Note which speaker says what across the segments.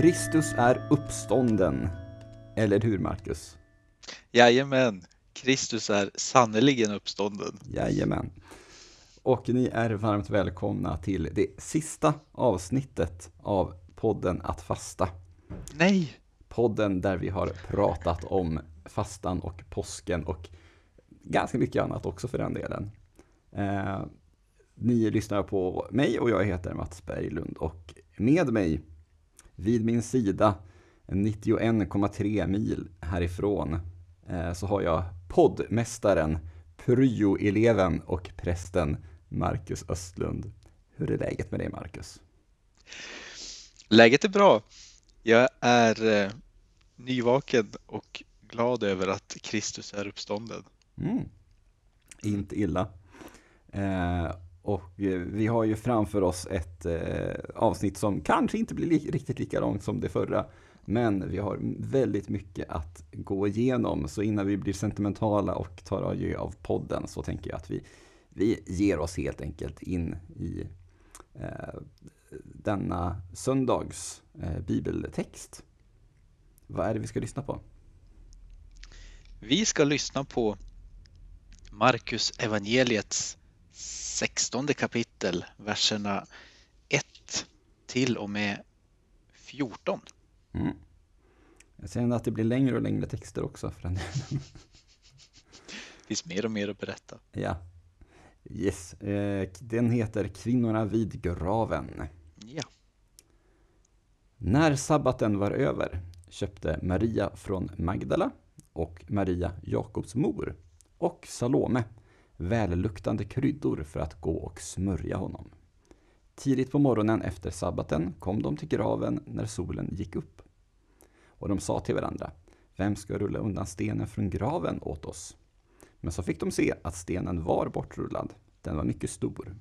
Speaker 1: Kristus är uppstånden. Eller hur, Marcus?
Speaker 2: Jajamän, Kristus är sannerligen uppstånden.
Speaker 1: Jajamän. Och ni är varmt välkomna till det sista avsnittet av podden Att fasta.
Speaker 2: Nej!
Speaker 1: Podden där vi har pratat om fastan och påsken och ganska mycket annat också för den delen. Eh, ni lyssnar på mig och jag heter Mats Berglund och med mig vid min sida 91,3 mil härifrån eh, så har jag poddmästaren, pryo-eleven och prästen Marcus Östlund. Hur är läget med dig Marcus?
Speaker 2: Läget är bra. Jag är eh, nyvaken och glad över att Kristus är uppstånden.
Speaker 1: Mm. Inte illa. Eh, och eh, vi har ju framför oss ett eh, avsnitt som kanske inte blir li riktigt lika långt som det förra. Men vi har väldigt mycket att gå igenom. Så innan vi blir sentimentala och tar adjö av podden så tänker jag att vi, vi ger oss helt enkelt in i eh, denna söndags eh, bibeltext. Vad är det vi ska lyssna på?
Speaker 2: Vi ska lyssna på Markus evangeliets 16 kapitel, verserna 1 till och med 14.
Speaker 1: Mm. Jag ser att det blir längre och längre texter också för den delen.
Speaker 2: Det finns mer och mer att berätta.
Speaker 1: Ja. Yes. Eh, den heter Kvinnorna vid graven.
Speaker 2: Ja.
Speaker 1: När sabbaten var över köpte Maria från Magdala och Maria Jakobs mor och Salome välluktande kryddor för att gå och smörja honom. Tidigt på morgonen efter sabbaten kom de till graven när solen gick upp. Och de sa till varandra, vem ska rulla undan stenen från graven åt oss? Men så fick de se att stenen var bortrullad, den var mycket stor.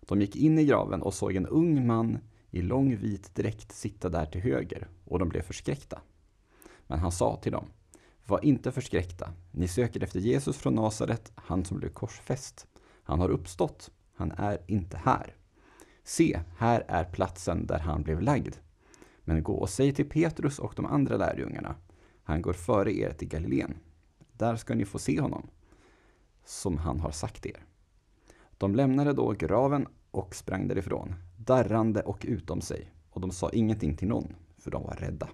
Speaker 1: De gick in i graven och såg en ung man i lång vit dräkt sitta där till höger, och de blev förskräckta. Men han sa till dem, var inte förskräckta. Ni söker efter Jesus från Nasaret, han som blev korsfäst. Han har uppstått. Han är inte här. Se, här är platsen där han blev lagd. Men gå och säg till Petrus och de andra lärjungarna. Han går före er till Galileen. Där ska ni få se honom, som han har sagt er. De lämnade då graven och sprang därifrån, darrande och utom sig, och de sa ingenting till någon, för de var rädda.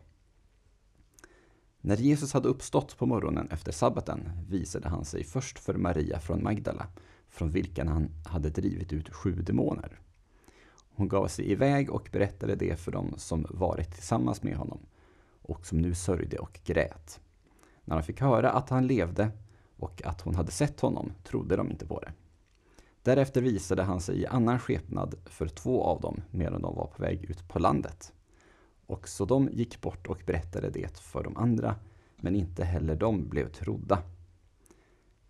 Speaker 1: När Jesus hade uppstått på morgonen efter sabbaten visade han sig först för Maria från Magdala, från vilken han hade drivit ut sju demoner. Hon gav sig iväg och berättade det för dem som varit tillsammans med honom och som nu sörjde och grät. När de fick höra att han levde och att hon hade sett honom trodde de inte på det. Därefter visade han sig i annan skepnad för två av dem medan de var på väg ut på landet. Och så de gick bort och berättade det för de andra, men inte heller de blev trodda.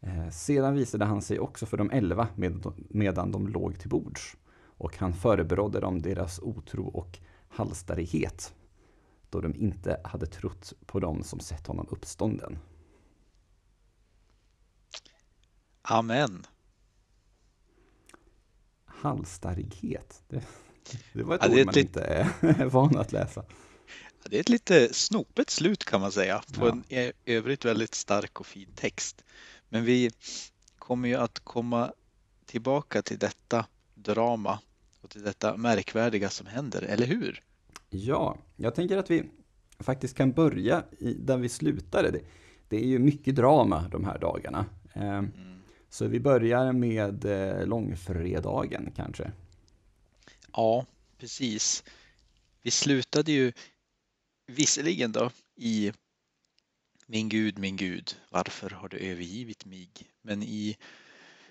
Speaker 1: Eh, sedan visade han sig också för de elva medan de låg till bords, och han förebrådde dem deras otro och halsstarrighet, då de inte hade trott på dem som sett honom uppstånden.
Speaker 2: Amen.
Speaker 1: Halsstarrighet. Det, det var ett ja, ord man inte är van att läsa.
Speaker 2: Det är ett lite snopet slut kan man säga på ja. en i övrigt väldigt stark och fin text. Men vi kommer ju att komma tillbaka till detta drama och till detta märkvärdiga som händer, eller hur?
Speaker 1: Ja, jag tänker att vi faktiskt kan börja i, där vi slutade. Det, det är ju mycket drama de här dagarna. Eh, mm. Så vi börjar med eh, långfredagen kanske.
Speaker 2: Ja, precis. Vi slutade ju visserligen då i Min Gud, min Gud, varför har du övergivit mig? Men i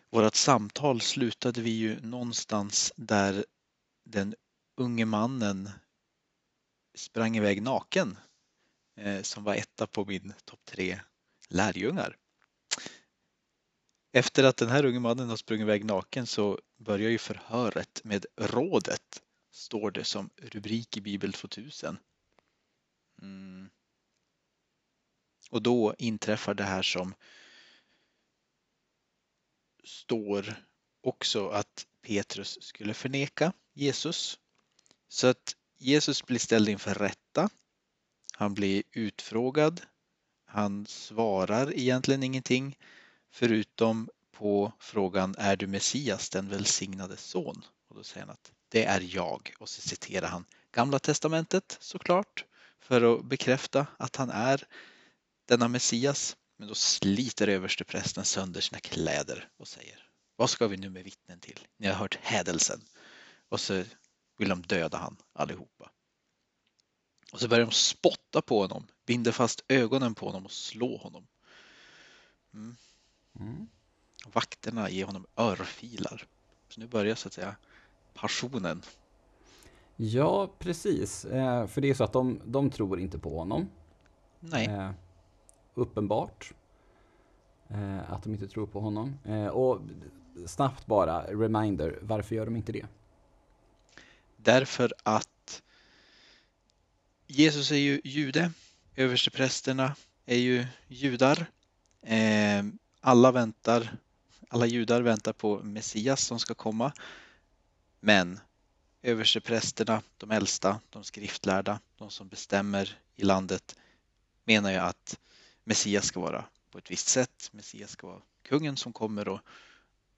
Speaker 2: vårt samtal slutade vi ju någonstans där den unge mannen sprang iväg naken eh, som var etta på min topp tre lärjungar. Efter att den här unge mannen har sprungit iväg naken så börjar ju förhöret med rådet, står det som rubrik i Bibel 2000. Mm. Och då inträffar det här som står också att Petrus skulle förneka Jesus. Så att Jesus blir ställd inför rätta. Han blir utfrågad. Han svarar egentligen ingenting förutom på frågan är du Messias, den välsignade son? Och då säger han att det är jag och så citerar han Gamla testamentet såklart för att bekräfta att han är denna Messias. Men då sliter översteprästen sönder sina kläder och säger Vad ska vi nu med vittnen till? Ni har hört hädelsen. Och så vill de döda han allihopa. Och så börjar de spotta på honom, binder fast ögonen på honom och slå honom. Mm. Mm. Vakterna ger honom örfilar. Så nu börjar så att säga passionen.
Speaker 1: Ja, precis. Eh, för det är så att de, de tror inte på honom.
Speaker 2: Nej. Eh,
Speaker 1: uppenbart. Eh, att de inte tror på honom. Eh, och snabbt bara, reminder, varför gör de inte det?
Speaker 2: Därför att Jesus är ju jude, översteprästerna är ju judar. Alla väntar, alla judar väntar på Messias som ska komma. Men översteprästerna, de äldsta, de skriftlärda, de som bestämmer i landet menar ju att Messias ska vara på ett visst sätt. Messias ska vara kungen som kommer och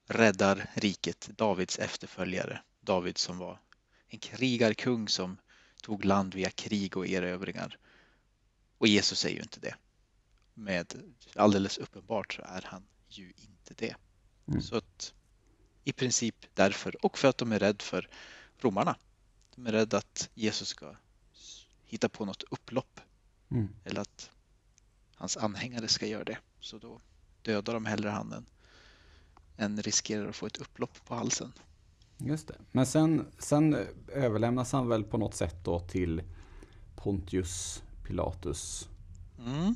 Speaker 2: räddar riket, Davids efterföljare. David som var en krigarkung som tog land via krig och erövringar. Och Jesus säger ju inte det. Med alldeles uppenbart så är han ju inte det. Mm. Så att i princip därför och för att de är rädda för romarna. De är rädda att Jesus ska hitta på något upplopp. Mm. Eller att hans anhängare ska göra det. Så då dödar de hellre han än, än riskerar att få ett upplopp på halsen.
Speaker 1: Just det. Men sen, sen överlämnas han väl på något sätt då till Pontius Pilatus. Mm.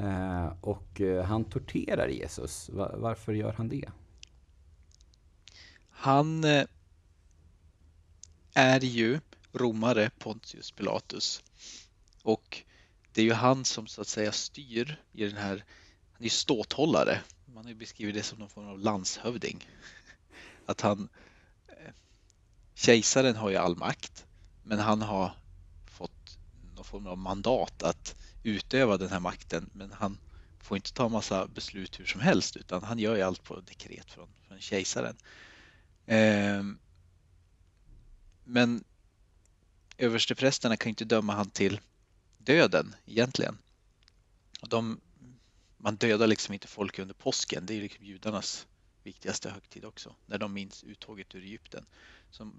Speaker 1: Eh, och eh, han torterar Jesus. Varför gör han det?
Speaker 2: Han eh, är ju romare Pontius Pilatus. Och det är ju han som så att säga styr i den här, han är ju ståthållare. Man har ju beskrivit det som någon form av landshövding. Att han, kejsaren har ju all makt, men han har fått någon form av mandat att utöva den här makten, men han får inte ta massa beslut hur som helst, utan han gör ju allt på dekret från, från kejsaren. Eh, men översteprästerna kan inte döma han till döden egentligen. De, man dödar liksom inte folk under påsken, det är liksom judarnas viktigaste högtid också, när de minns uttåget ur Egypten. Så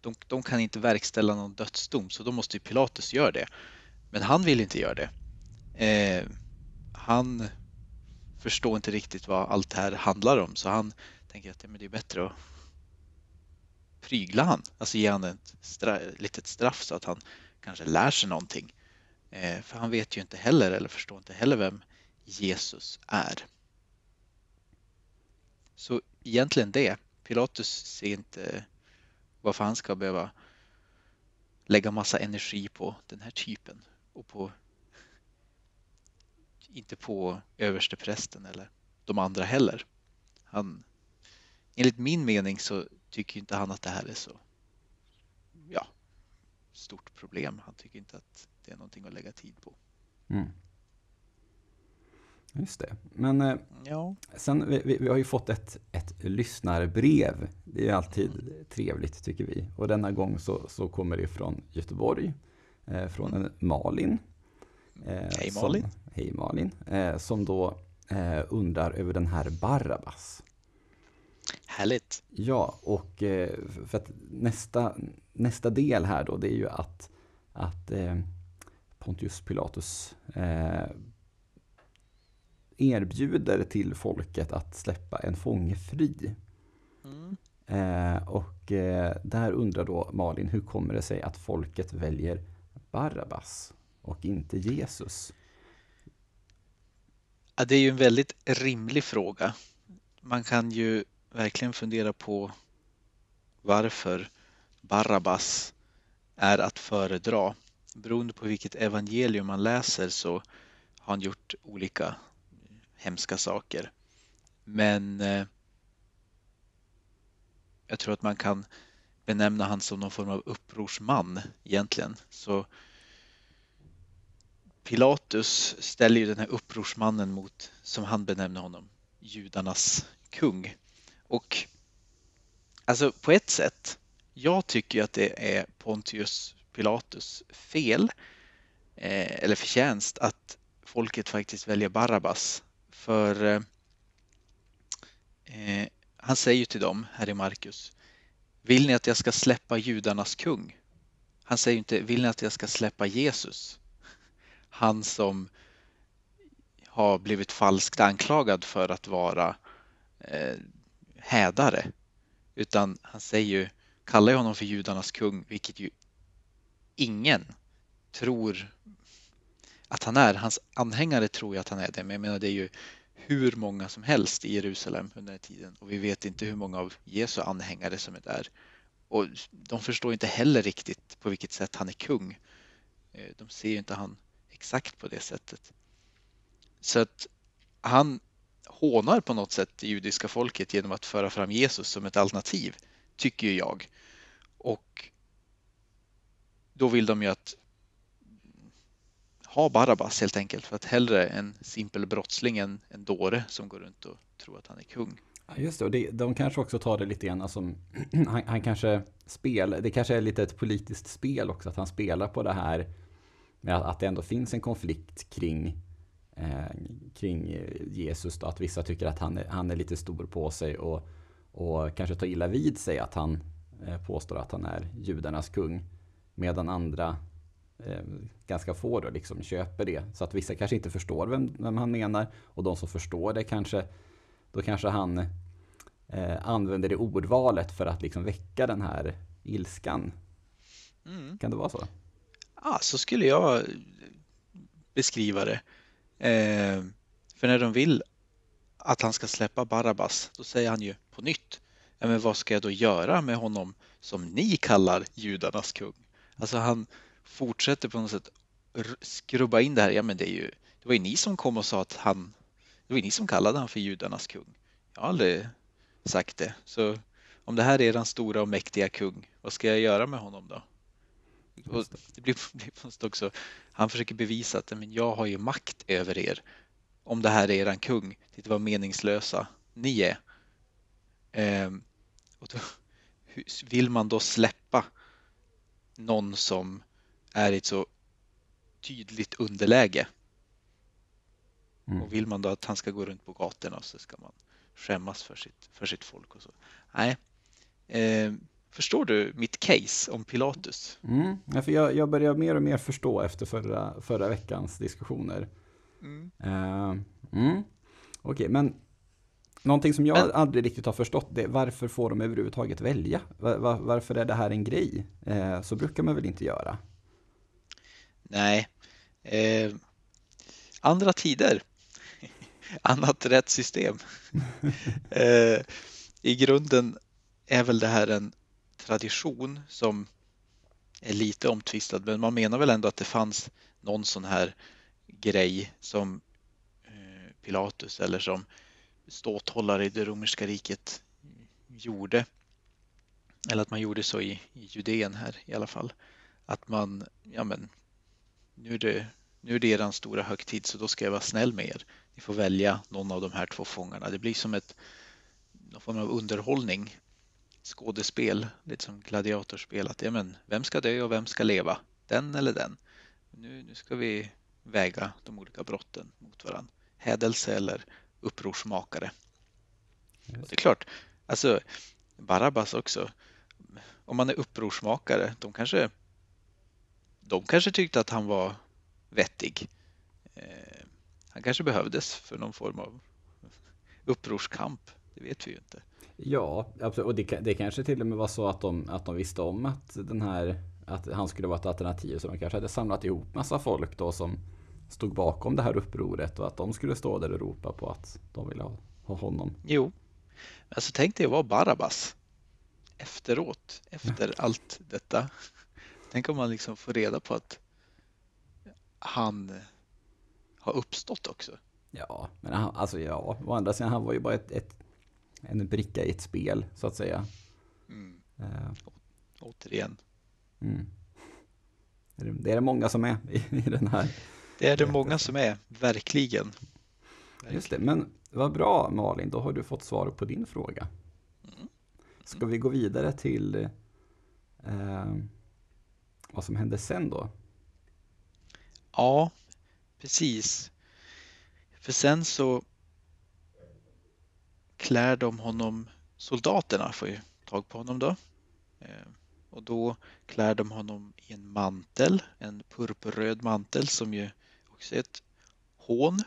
Speaker 2: de, de kan inte verkställa någon dödsdom, så då måste Pilatus göra det. Men han vill inte göra det. Eh, han förstår inte riktigt vad allt det här handlar om, så han tänker att det är bättre att prygla han, alltså ge han ett stra litet straff så att han kanske lär sig någonting. Eh, för han vet ju inte heller eller förstår inte heller vem Jesus är. Så egentligen det. Pilatus ser inte varför han ska behöva lägga massa energi på den här typen och på inte på översteprästen eller de andra heller. Han, enligt min mening så tycker inte han att det här är så ja, stort problem. Han tycker inte att det är någonting att lägga tid på. Mm.
Speaker 1: Just det. Men eh, ja. sen, vi, vi, har ju fått ett, ett lyssnarbrev. Det är alltid mm. trevligt tycker vi. Och denna gång så, så kommer det från Göteborg. Eh, från en Malin.
Speaker 2: Eh, hej Malin.
Speaker 1: Som, hej Malin. Eh, som då eh, undrar över den här Barabbas.
Speaker 2: Härligt.
Speaker 1: Ja, och eh, för att nästa, nästa del här då, det är ju att, att eh, Pontius Pilatus eh, erbjuder till folket att släppa en fånge fri. Mm. och där undrar då Malin, hur kommer det sig att folket väljer Barabbas och inte Jesus?
Speaker 2: Ja, det är ju en väldigt rimlig fråga. Man kan ju verkligen fundera på varför Barabbas är att föredra. Beroende på vilket evangelium man läser så har han gjort olika hemska saker. Men eh, jag tror att man kan benämna han som någon form av upprorsman egentligen. Så Pilatus ställer ju den här upprorsmannen mot, som han benämner honom, judarnas kung. Och alltså på ett sätt, jag tycker att det är Pontius Pilatus fel eh, eller förtjänst att folket faktiskt väljer Barabbas. För eh, eh, han säger ju till dem här i Markus, vill ni att jag ska släppa judarnas kung? Han säger inte, vill ni att jag ska släppa Jesus? Han som har blivit falskt anklagad för att vara eh, hädare. Utan han säger ju, kallar ju honom för judarnas kung, vilket ju ingen tror att han är. Hans anhängare tror ju att han är det, men jag menar det är ju hur många som helst i Jerusalem under den tiden och vi vet inte hur många av Jesu anhängare som är där. Och de förstår inte heller riktigt på vilket sätt han är kung. Eh, de ser ju inte han exakt på det sättet. Så att han hånar på något sätt det judiska folket genom att föra fram Jesus som ett alternativ, tycker jag. Och då vill de ju att ha Barabbas helt enkelt för att hellre en simpel brottsling än en dåre som går runt och tror att han är kung.
Speaker 1: Ja, just det, och det, de kanske också tar det lite grann som, alltså, han, han kanske spelar, det kanske är lite ett politiskt spel också, att han spelar på det här med att, att det ändå finns en konflikt kring, eh, kring Jesus, då, att vissa tycker att han är, han är lite stor på sig och, och kanske tar illa vid sig att han eh, påstår att han är judarnas kung, medan andra eh, ganska få då liksom köper det. Så att vissa kanske inte förstår vem, vem han menar och de som förstår det kanske då kanske han eh, använder det ordvalet för att liksom väcka den här ilskan. Mm. Kan det vara så?
Speaker 2: Ja, så skulle jag beskriva det. Eh, för när de vill att han ska släppa Barabbas, då säger han ju på nytt, men vad ska jag då göra med honom som ni kallar judarnas kung? Alltså han fortsätter på något sätt skrubba in det här, ja men det är ju, det var ju ni som kom och sa att han det var ni som kallade han för judarnas kung. Jag har aldrig sagt det. Så om det här är den stora och mäktiga kung, vad ska jag göra med honom då? Och det blir, också, han försöker bevisa att men jag har ju makt över er. Om det här är eran kung, titta vad meningslösa ni är. Ehm, och då, vill man då släppa någon som är i ett så tydligt underläge Mm. Och vill man då att han ska gå runt på gatorna så ska man skämmas för sitt, för sitt folk och så. Nej. Eh, förstår du mitt case om Pilatus?
Speaker 1: Mm. Ja, för jag, jag börjar mer och mer förstå efter förra, förra veckans diskussioner. Mm. Eh, mm. Okej, okay, men någonting som jag men, aldrig riktigt har förstått det är varför får de överhuvudtaget välja? Var, var, varför är det här en grej? Eh, så brukar man väl inte göra?
Speaker 2: Nej. Eh, andra tider annat rättssystem. eh, I grunden är väl det här en tradition som är lite omtvistad men man menar väl ändå att det fanns någon sån här grej som eh, Pilatus eller som ståthållare i det romerska riket gjorde. Eller att man gjorde så i, i Judeen här i alla fall. Att man, ja men, nu är det, nu är det er stora högtid så då ska jag vara snäll med er. Ni får välja någon av de här två fångarna. Det blir som ett någon form av underhållning, skådespel, lite som gladiatorspel. Att, ja, men, vem ska dö och vem ska leva? Den eller den? Nu, nu ska vi väga de olika brotten mot varandra. Hädelse eller upprorsmakare. Och det är klart, alltså Barabbas också. Om man är upprorsmakare, de kanske, de kanske tyckte att han var vettig. Eh, han kanske behövdes för någon form av upprorskamp. Det vet vi ju inte.
Speaker 1: Ja, absolut. Och det, det kanske till och med var så att de, att de visste om att, den här, att han skulle vara ett alternativ. Så de kanske hade samlat ihop massa folk då som stod bakom det här upproret och att de skulle stå där och ropa på att de ville ha, ha honom.
Speaker 2: Jo, alltså tänk dig att vara Barabbas efteråt, efter allt detta. Tänk om man liksom får reda på att han har uppstått också.
Speaker 1: Ja, men han, alltså ja, å andra sidan han var ju bara ett, ett en bricka i ett spel så att säga. Mm.
Speaker 2: Uh. återigen.
Speaker 1: Mm. Det är det många som är i, i den här.
Speaker 2: Det är det många som är, verkligen.
Speaker 1: Just det, men vad bra Malin, då har du fått svar på din fråga.
Speaker 2: Mm.
Speaker 1: Ska vi gå vidare till eh, vad som hände sen då?
Speaker 2: Ja, precis. För sen så klär de honom, soldaterna får ju tag på honom då. Ehm, och då klär de honom i en mantel, en purpurröd mantel som ju också är ett hån.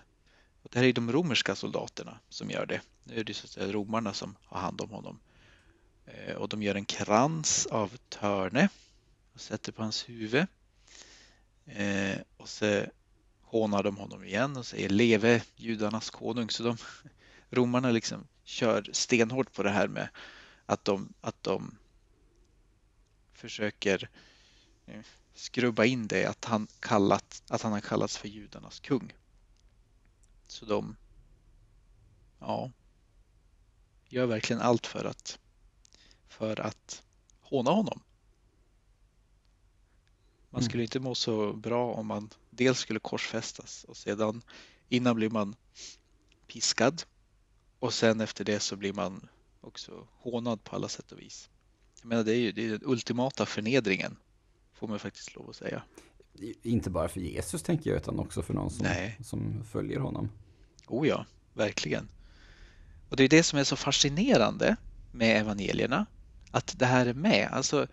Speaker 2: Och det här är de romerska soldaterna som gör det. Nu är det så att säga romarna som har hand om honom. Ehm, och de gör en krans av törne sätter på hans huvud. Eh, och så hånar de honom igen och säger leve judarnas konung. Så de, romarna liksom kör stenhårt på det här med att de, att de försöker eh, skrubba in det att han, kallat, att han har kallats för judarnas kung. Så de ja, gör verkligen allt för att, för att håna honom. Man skulle inte må så bra om man dels skulle korsfästas och sedan innan blir man piskad och sen efter det så blir man också hånad på alla sätt och vis. Jag menar det är ju det är den ultimata förnedringen får man faktiskt lov att säga.
Speaker 1: Inte bara för Jesus tänker jag, utan också för någon som,
Speaker 2: Nej.
Speaker 1: som följer honom.
Speaker 2: Oh ja, verkligen. Och det är det som är så fascinerande med evangelierna, att det här är med. Alltså,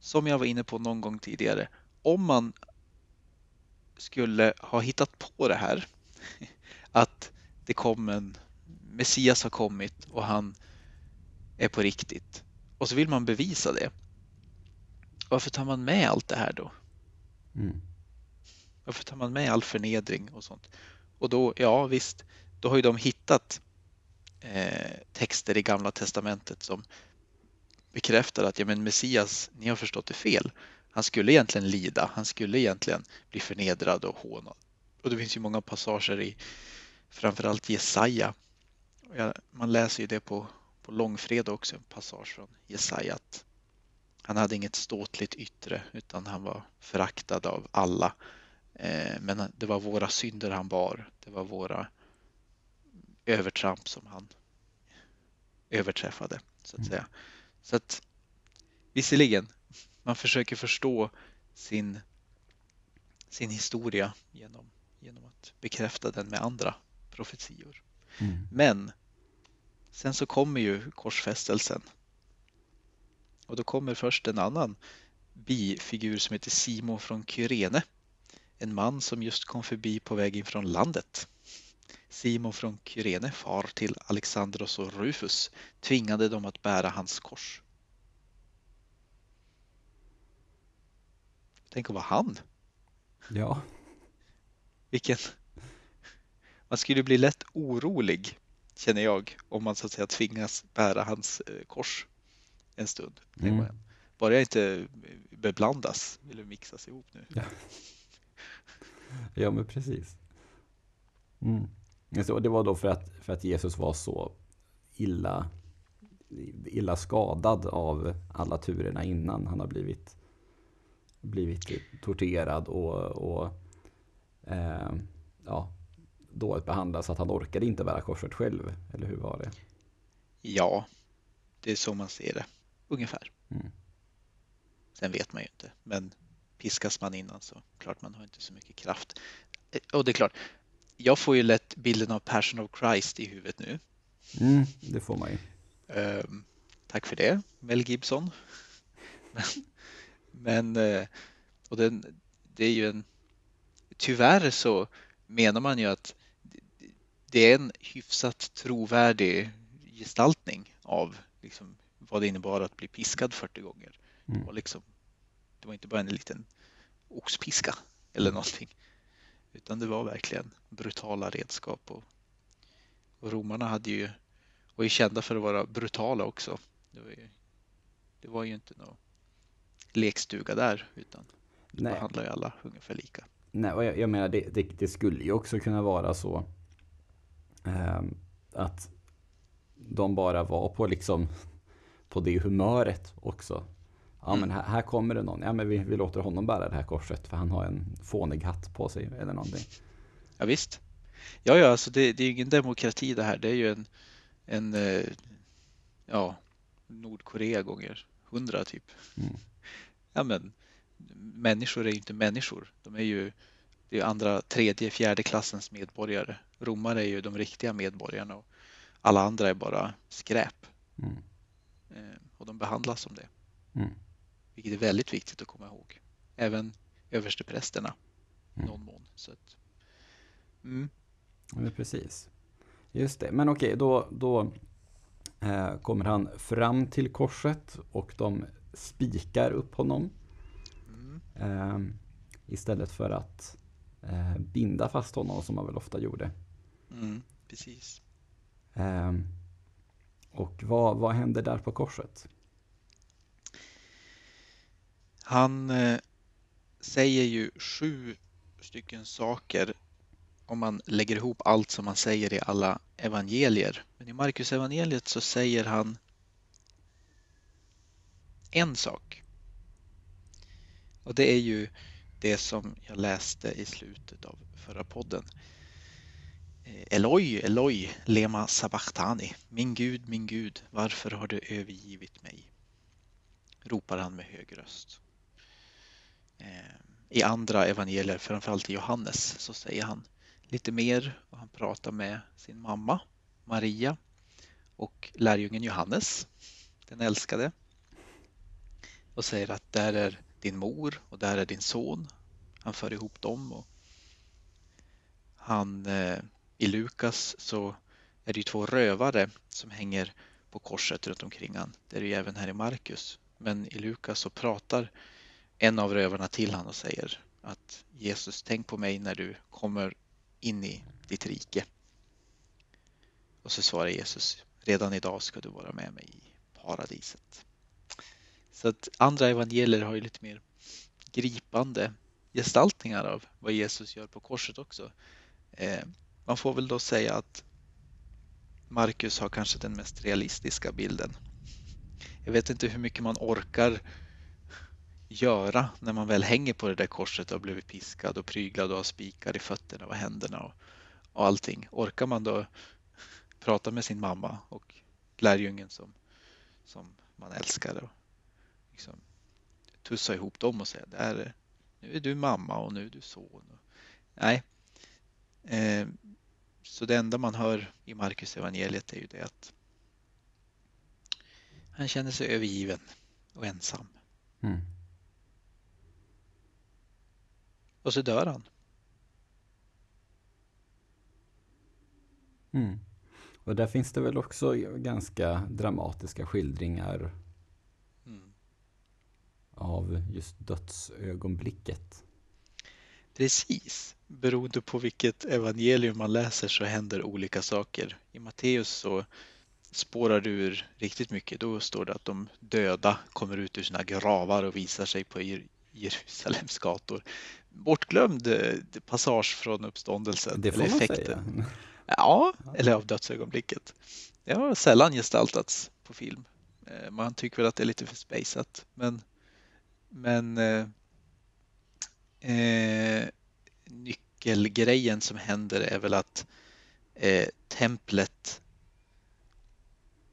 Speaker 2: som jag var inne på någon gång tidigare, om man skulle ha hittat på det här, att det kom en Messias har kommit och han är på riktigt, och så vill man bevisa det. Varför tar man med allt det här då?
Speaker 1: Mm.
Speaker 2: Varför tar man med all förnedring och sånt? Och då, ja visst, då har ju de hittat eh, texter i Gamla Testamentet som bekräftar att ja, men Messias, ni har förstått det fel. Han skulle egentligen lida, han skulle egentligen bli förnedrad och hånad. Och det finns ju många passager i framförallt Jesaja. Man läser ju det på, på långfredag också, en passage från Jesaja. Att han hade inget ståtligt yttre utan han var föraktad av alla. Eh, Men det var våra synder han bar. Det var våra övertramp som han överträffade, så att
Speaker 1: Mm.
Speaker 2: säga. Så att visserligen, man försöker förstå sin, sin historia genom, genom att bekräfta den med andra profetior.
Speaker 1: Mm.
Speaker 2: Men sen så kommer ju korsfästelsen. Och då kommer först en annan bifigur som heter Simon från Kyrene. En man som just kom förbi på väg in från landet. Simon från Kyrene, far till Alexandros och Rufus, tvingade dem att bära hans kors. Tänk att vara han.
Speaker 1: Ja,
Speaker 2: Vilken... Man skulle bli lätt orolig, känner jag, om man så att säga tvingas bära hans eh, kors en stund.
Speaker 1: Mm.
Speaker 2: bara, jag inte beblandas eller mixas ihop nu.
Speaker 1: Ja. ja men precis. Mm. Det, Och det var då för att, för att Jesus var så illa, illa skadad av alla turerna innan han har blivit, blivit torterad och, och eh, ja, dåligt behandlad så att han orkade inte bära korset själv. Eller hur var det?
Speaker 2: Ja, det är så man ser det, ungefär.
Speaker 1: Mm.
Speaker 2: Sen vet man ju inte, men piskas man innan så klart man har inte så mycket kraft. Eh, Och det är klart, jag får ju lätt bilden av Passion of Christ i huvudet nu.
Speaker 1: Mm, det får man ju.
Speaker 2: Ehm, tack för det, Mel Gibson. Men, eh, och den, det är ju en... Tyvärr så menar man ju att det- det är en hyfsat trovärdig gestaltning av liksom, vad det innebar att bli piskad 40 gånger. Det
Speaker 1: Mm.
Speaker 2: var, liksom, det var inte bara en liten oxpiska eller någonting. Utan det var verkligen brutala redskap. Och, och romarna hade ju, var ju kända för att vara brutala också. Det var ju, det var ju inte någon lekstuga där utan de
Speaker 1: Nej.
Speaker 2: behandlar ju alla ungefär lika.
Speaker 1: Nej, och jag, jag menar det, det, det skulle ju också kunna vara så ehm, att de bara var på liksom på det humöret också. Ja men här, här kommer det någon. Ja men vi, vi låter honom bära det här korset för han har en fånig hatt på sig eller någonting.
Speaker 2: Ja visst. Ja, ja, alltså det, det är ju ingen demokrati det här. Det är ju en, en eh, ja, Nordkorea gånger hundra typ.
Speaker 1: Mm.
Speaker 2: Ja, men människor är ju inte människor. De är ju det är andra, tredje, fjärde klassens medborgare. Romare är ju de riktiga medborgarna och alla andra är bara skräp.
Speaker 1: Mm.
Speaker 2: Eh, och de behandlas som det.
Speaker 1: Mm.
Speaker 2: Vilket är väldigt viktigt att komma ihåg. Även översteprästerna
Speaker 1: Mm.
Speaker 2: någon mån. Så att, mm,
Speaker 1: men precis. Just det, men okej, då, då eh, kommer han fram till korset och de spikar upp honom.
Speaker 2: mm,
Speaker 1: Eh, istället för att eh, binda fast honom som man väl ofta gjorde.
Speaker 2: mm, precis.
Speaker 1: Eh, och vad, vad händer där på korset?
Speaker 2: Han eh, säger ju sju stycken saker om man lägger ihop allt som han säger i alla evangelier. Men i Markus evangeliet så säger han en sak. Och det är ju det som jag läste i slutet av förra podden. Eh, Eloi, Eloi, lema sabachthani. Min Gud, min Gud, varför har du övergivit mig? ropar han med hög röst. Eh, I andra evangelier, framförallt i Johannes, så säger han lite mer och han pratar med sin mamma Maria och lärjungen Johannes, den älskade. Och säger att där är din mor och där är din son. Han för ihop dem. Och han, eh, I Lukas så är det ju två rövare som hänger på korset runt omkring han. Det är det ju även här i Markus. Men i Lukas så pratar en av rövarna till han och säger att Jesus, tänk på mig när du kommer in i ditt rike. Och så svarar Jesus, redan idag ska du vara med mig i paradiset. Så att andra evangelier har ju lite mer gripande gestaltningar av vad Jesus gör på korset också. Eh, man får väl då säga att Markus har kanske den mest realistiska bilden. Jag vet inte hur mycket man orkar göra när man väl hänger på det där korset och har blivit piskad och pryglad och har spikar i fötterna och händerna och, och allting. Orkar man då prata med sin mamma och lärjungen som, som man älskar och liksom tussa ihop dem och säga där, är- nu är du mamma och nu är du son. Nej. Eh, så det enda man hör i Markus evangeliet är ju det att han känner sig övergiven och ensam.
Speaker 1: Mm.
Speaker 2: Och så dör han.
Speaker 1: Mm. Och där finns det väl också ganska dramatiska skildringar. Av just dödsögonblicket.
Speaker 2: Precis. Beroende på vilket evangelium man läser så händer olika saker. I Matteus så spårar det ur riktigt mycket. Då står det att de döda kommer ut ur sina gravar och visar sig på Jer- Jerusalems gator. Bortglömd eh, passage från uppståndelsen.
Speaker 1: Det får
Speaker 2: eller
Speaker 1: man
Speaker 2: effekten.
Speaker 1: säga.
Speaker 2: Ja, eller av dödsögonblicket. Det har sällan gestaltats på film. Eh, Man tycker väl att det är lite för spejsat, men, men eh, eh, nyckelgrejen som händer är väl att eh, templet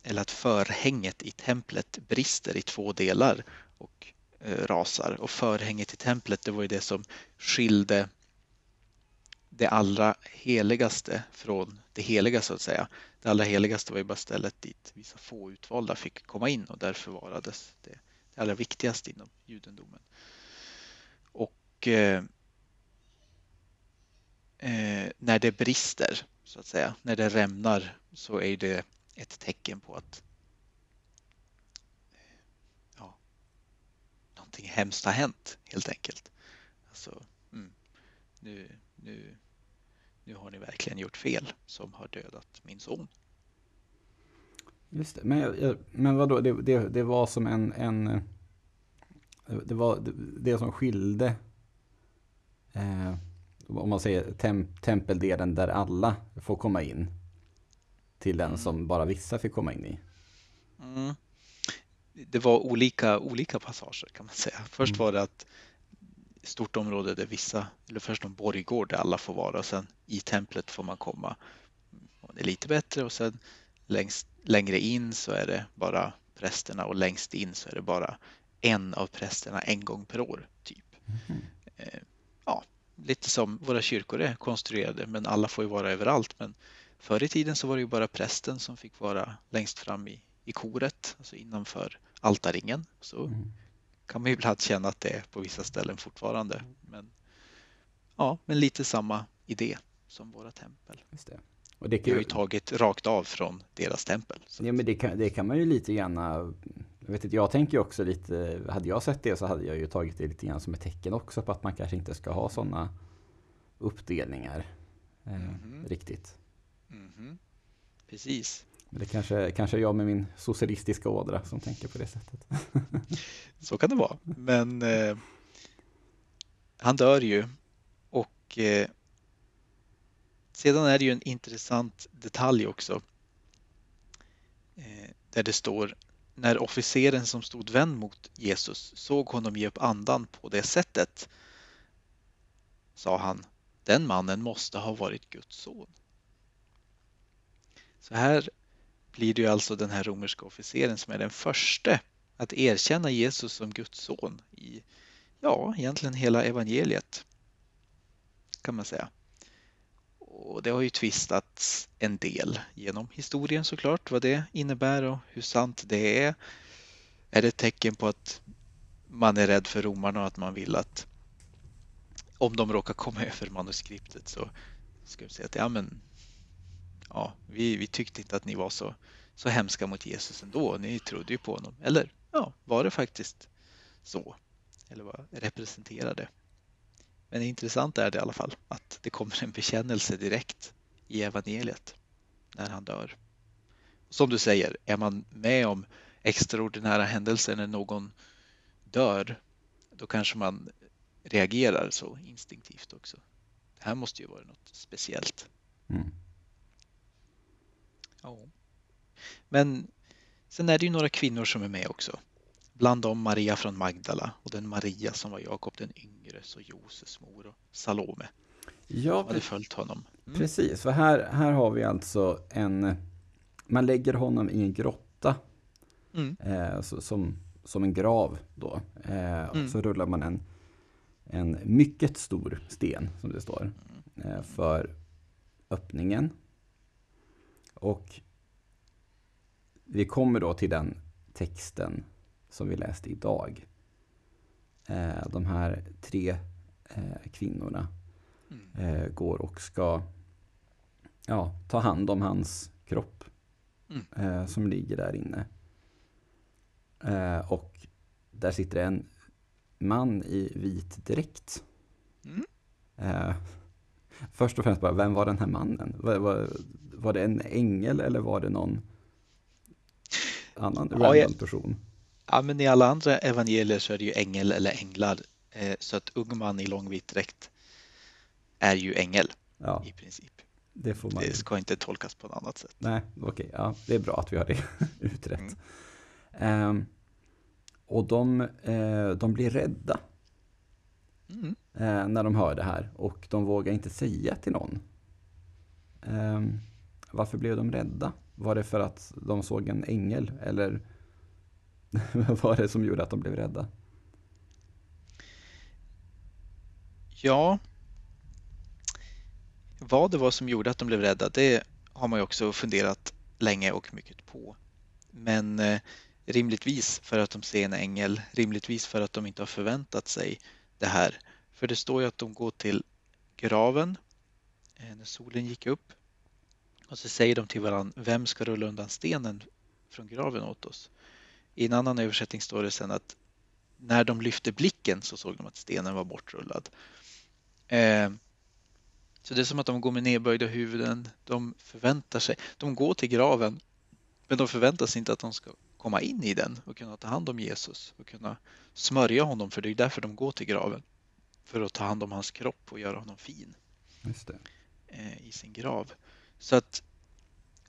Speaker 2: eller att förhänget i templet brister i två delar och eh, rasar. Och förhänget i templet, det var ju det som skilde det allra heligaste från det heliga så att säga. Det allra heligaste var ju bara stället dit vissa få utvalda fick komma in och där förvarades det, det allra viktigaste inom judendomen. Och eh, eh, när det brister så att säga, när det rämnar så är det ett tecken på att eh, ja, någonting hemskt har hänt helt enkelt. Alltså, mm, nu, nu, nu har ni verkligen gjort fel som har dödat min son.
Speaker 1: Just det. Men, jag- jag- men vadå, det, det, det var som en, en eh, det var det, det som skilde eh, om man säger tem, tempeldelen där alla får komma in till den
Speaker 2: Mm.
Speaker 1: som bara vissa fick komma in i.
Speaker 2: Mm. det var olika, olika passager kan man säga. Först
Speaker 1: Mm.
Speaker 2: var det att stort område där vissa, eller först en borggård där alla får vara och sen i templet får man komma. Och det är lite bättre och sen längst, längre in så är det bara prästerna och längst in så är det bara en av prästerna en gång per år. typ. Eh, Ja, lite som våra kyrkor är konstruerade men alla får ju vara överallt. Men förr i tiden så var det ju bara prästen som fick vara längst fram i, i koret, alltså innanför altarringen. Så
Speaker 1: Mm.
Speaker 2: kan man ju ibland känna att det är på vissa ställen fortfarande. Men, ja, men lite samma idé som våra tempel.
Speaker 1: Just det. Och det kan
Speaker 2: har
Speaker 1: ju,
Speaker 2: tagit rakt av från deras tempel.
Speaker 1: Ja, men det kan, det kan man ju lite gärna... Jag, vet inte, jag tänker också lite, hade jag sett det så hade jag ju tagit det lite grann som ett tecken också på att man kanske inte ska ha sådana uppdelningar. Eh,
Speaker 2: Mhm.
Speaker 1: Riktigt.
Speaker 2: Mhm. Precis,
Speaker 1: Men det kanske, kanske jag med min socialistiska ådra som tänker på det sättet.
Speaker 2: så kan det vara. Men eh, han dör ju och eh, sedan är det ju en intressant detalj också. Eh, där det står när officeren som stod vänd mot Jesus såg honom ge upp andan på det sättet sa han, den mannen måste ha varit Guds son. Så här blir det ju alltså den här romerska officeren som är den första att erkänna Jesus som Guds son i, ja, egentligen hela evangeliet kan man säga. Och det har ju tvistats en del genom historien såklart, vad det innebär och hur sant det är. Är det ett tecken på att man är rädd för romarna och att man vill att om de råkar komma över manuskriptet så ska vi säga att ja, men, ja, vi, vi tyckte inte att ni var så, så hemska mot Jesus ändå. Ni trodde ju på honom. Eller ja, var det faktiskt så? Eller vad representerar det? Men intressant är det i alla fall att det kommer en bekännelse direkt i evangeliet när han dör. Som du säger, är man med om extraordinära händelser när någon dör, då kanske man reagerar så instinktivt också. Det här måste ju vara något speciellt.
Speaker 1: Mm.
Speaker 2: Ja. Men sen är det ju några kvinnor som är med också. Bland dem Maria från Magdala och den Maria som var Jakob den yngres och Joses mor och Salome
Speaker 1: Ja,
Speaker 2: som hade följt honom. Mm.
Speaker 1: precis. För här, här har vi alltså en... Man lägger honom i en grotta
Speaker 2: Mm.
Speaker 1: eh, så, som, som en grav då. Eh, och
Speaker 2: Mm.
Speaker 1: så rullar man en, en mycket stor sten, som det står, eh, för öppningen. Och vi kommer då till den texten som vi läste idag. Eh, de här tre eh, kvinnorna
Speaker 2: Mm.
Speaker 1: eh, går och ska ja, ta hand om hans kropp
Speaker 2: Mm.
Speaker 1: som ligger där inne. Och där sitter en man i vit dräkt.
Speaker 2: Mm.
Speaker 1: Eh, först och främst bara, vem var den här mannen? Var, var, var det en ängel eller var det någon annan
Speaker 2: Ja,
Speaker 1: random person?
Speaker 2: Ja, men i alla andra evangelier så är det ju ängel eller änglar. Eh, Så att ung man i lång vit dräkt är ju ängel
Speaker 1: Ja,
Speaker 2: i princip.
Speaker 1: det får man.
Speaker 2: Det ska inte tolkas på något annat sätt.
Speaker 1: Nej, okej. ja, det är bra att vi har det utrett.
Speaker 2: Mm.
Speaker 1: Ehm, och de, eh, de blir rädda
Speaker 2: Mm.
Speaker 1: eh, när de hör det här och de vågar inte säga till någon. Ehm, varför blev de rädda? Var det för att de såg en ängel eller vad var det som gjorde att de blev rädda?
Speaker 2: Ja, vad det var som gjorde att de blev rädda, det har man ju också funderat länge och mycket på. Men eh, rimligtvis för att de ser en ängel, rimligtvis för att de inte har förväntat sig det här. För det står ju att de går till graven eh, när solen gick upp och så säger de till varandra, vem ska rulla undan stenen från graven åt oss? I en annan översättning står det sen att när de lyfte blicken så såg de att stenen var bortrullad. Eh, så det är som att de går med nedböjda huvuden. De förväntar sig, de går till graven, men de förväntar sig inte att de ska komma in i den och kunna ta hand om Jesus och kunna smörja honom, för det är därför de går till graven. För att ta hand om hans kropp och göra honom fin eh, i sin grav. Så att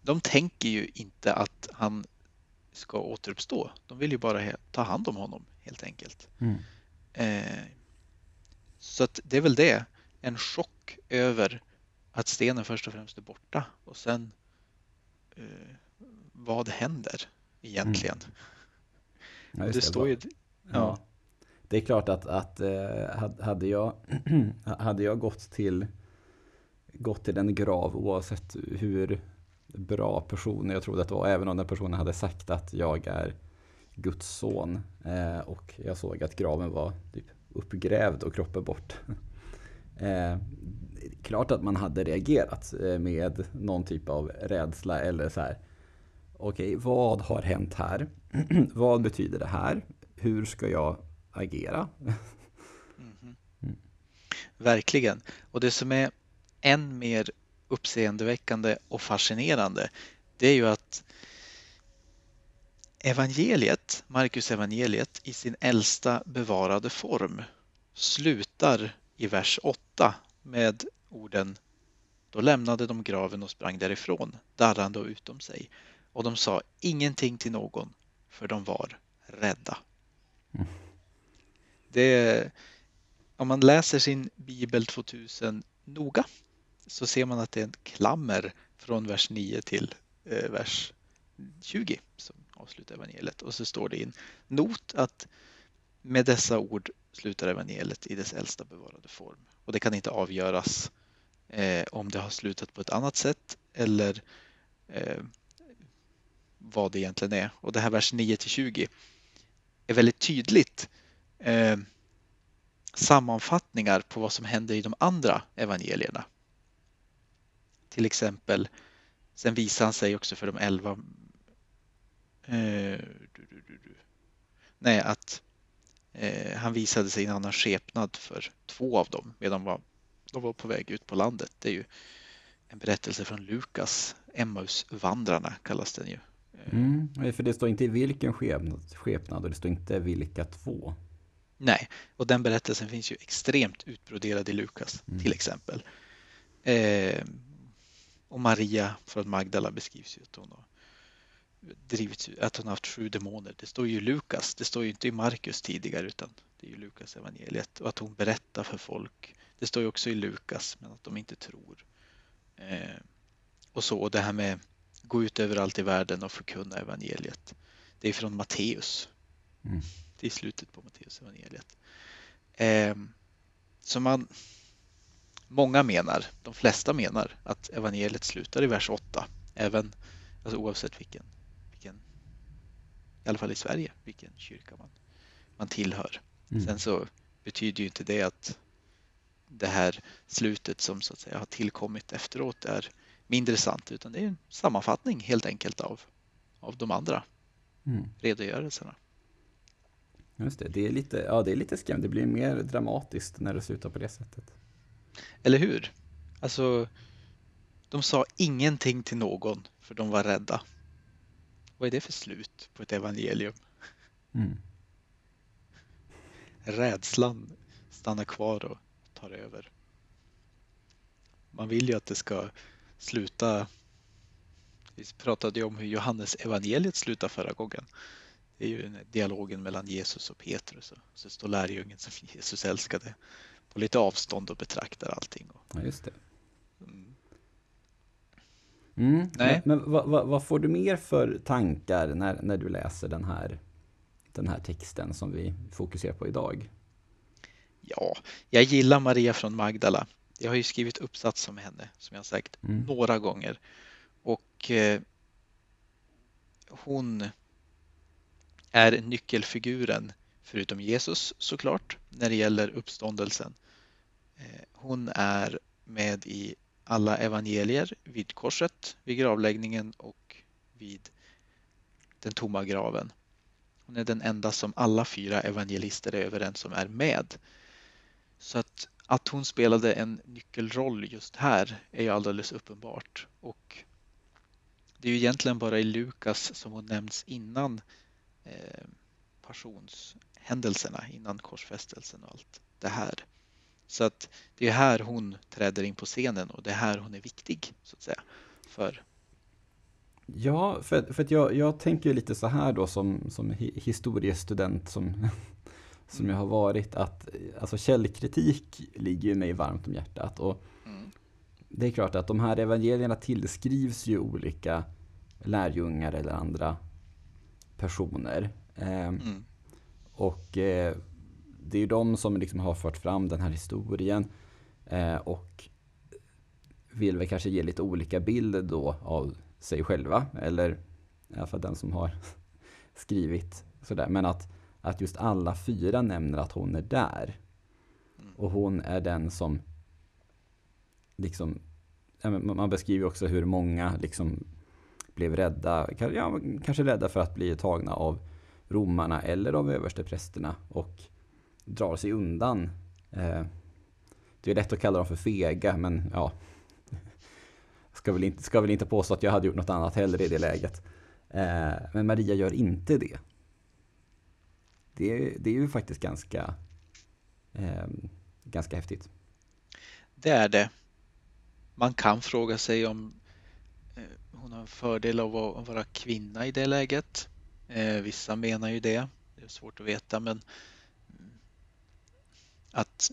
Speaker 2: de tänker ju inte att han ska återuppstå. De vill ju bara ta hand om honom helt enkelt. Mm. Eh, så att det är väl det, en chock över att stenen först och främst är borta och sen eh, vad händer egentligen? Mm.
Speaker 1: Ja, det, det, står ju... Ja. ja. Det är klart att, att eh, hade, jag, hade jag gått till, gått till en grav oavsett hur bra person jag trodde att det var, även om den personen hade sagt att jag är Guds son eh, och jag såg att graven var typ uppgrävd och kroppen bort. Eh, klart att man hade reagerat med någon typ av rädsla eller så här. Okej, okay, vad har hänt här? vad betyder det här? Hur ska jag agera?
Speaker 2: mm. Mm. Verkligen. Och det som är än mer uppseendeväckande och fascinerande det är ju att evangeliet, Markus evangeliet i sin äldsta bevarade form slutar i vers 8 med orden Då lämnade de graven och sprang därifrån, darrande och utom sig och de sa ingenting till någon för de var rädda. Mm. Det, om man läser sin Bibel 2000 noga så ser man att det är en klammer från vers 9 till eh, vers 20 som avslutar evangeliet och så står det i en not att med dessa ord slutar evangeliet i dess äldsta bevarade form och det kan inte avgöras eh, om det har slutat på ett annat sätt eller eh, vad det egentligen är. Och det här vers 9 till 20 är väldigt tydligt eh, sammanfattningar på vad som händer i de andra evangelierna. Till exempel, sen visar han sig också för de elva eh, du, du, du, Nej, att eh, han visade sig i en annan skepnad för två av dem medan de var, de var på väg ut på landet. Det är ju en berättelse från Lukas, Emmausvandrarna kallas den ju.
Speaker 1: Mm, för det står inte i vilken skepnad, skepnad och det står inte vilka två.
Speaker 2: Nej, och den berättelsen finns ju extremt utbroderad i Lukas mm. till exempel. Eh, och Maria från Magdala beskrivs ju att hon har drivits, att hon har haft sju demoner. Det står ju Lukas, det står ju inte i Markus tidigare utan det är ju Lukas evangeliet och att hon berättar för folk. Det står ju också i Lukas men att de inte tror. Eh, och så och det här med gå ut överallt i världen och förkunna evangeliet. Det är från Matteus. Mm. Det är slutet på Matteus evangeliet. Eh, så man, många menar, de flesta menar att evangeliet slutar i vers 8. Även, alltså oavsett vilken, vilken, i alla fall i Sverige, vilken kyrka man, man tillhör. Mm. Sen så betyder ju inte det att det här slutet som så att säga har tillkommit efteråt är mindre sant utan det är en sammanfattning helt enkelt av, av de andra mm. redogörelserna.
Speaker 1: Just det, det är lite, ja, det är lite skrämmande. Det blir mer dramatiskt när det slutar på det sättet.
Speaker 2: Eller hur? Alltså, de sa ingenting till någon för de var rädda. Vad är det för slut på ett evangelium? Mm. Rädslan stannar kvar och tar över. Man vill ju att det ska sluta... Vi pratade ju om hur Johannes evangeliet slutar förra gången. Det är ju dialogen mellan Jesus och Petrus. Och så står lärjungen som Jesus älskade på lite avstånd och betraktar allting.
Speaker 1: Ja, just det. Mm. Mm. Nej. Men, men vad, vad, vad, får du mer för tankar när, när du läser den här, den här texten som vi fokuserar på idag?
Speaker 2: Ja, jag gillar Maria från Magdala. Jag har ju skrivit uppsats om henne som jag sagt mm. några gånger och eh, hon är nyckelfiguren förutom Jesus såklart när det gäller uppståndelsen. Eh, hon är med i alla evangelier vid korset, vid gravläggningen och vid den tomma graven. Hon är den enda som alla fyra evangelister är överens om är med. Så att att hon spelade en nyckelroll just här är ju alldeles uppenbart. Och det är ju egentligen bara i Lukas som hon nämns innan eh, passionshändelserna, innan korsfästelsen och allt det här. Så att det är här hon träder in på scenen och det är här hon är viktig så att säga för,
Speaker 1: Ja, för, för att jag, jag tänker lite så här då som, som historiestudent som, som jag har varit att alltså källkritik ligger ju mig varmt om hjärtat. Och mm. Det är klart att de här evangelierna tillskrivs ju olika lärjungar eller andra personer. Eh, mm. Och eh, det är ju de som liksom har fört fram den här historien eh, och vill väl kanske ge lite olika bilder då av sig själva eller i alla fall den som har skrivit sådär. Men att, att just alla fyra nämner att hon är där. Mm. Och hon är den som liksom man beskriver också hur många liksom blev rädda, ja, kanske rädda för att bli tagna av romarna eller av översteprästerna och drar sig undan. Eh, det är lätt att kalla dem för fega, men ja. Ska väl inte, ska väl inte påstå att jag hade gjort något annat heller i det läget. Eh, men Maria gör inte det. Det är, det är ju faktiskt ganska, eh, ganska häftigt.
Speaker 2: Det är det. Man kan fråga sig om hon har en fördel av att vara kvinna i det läget. Vissa menar ju det. Det är svårt att veta men att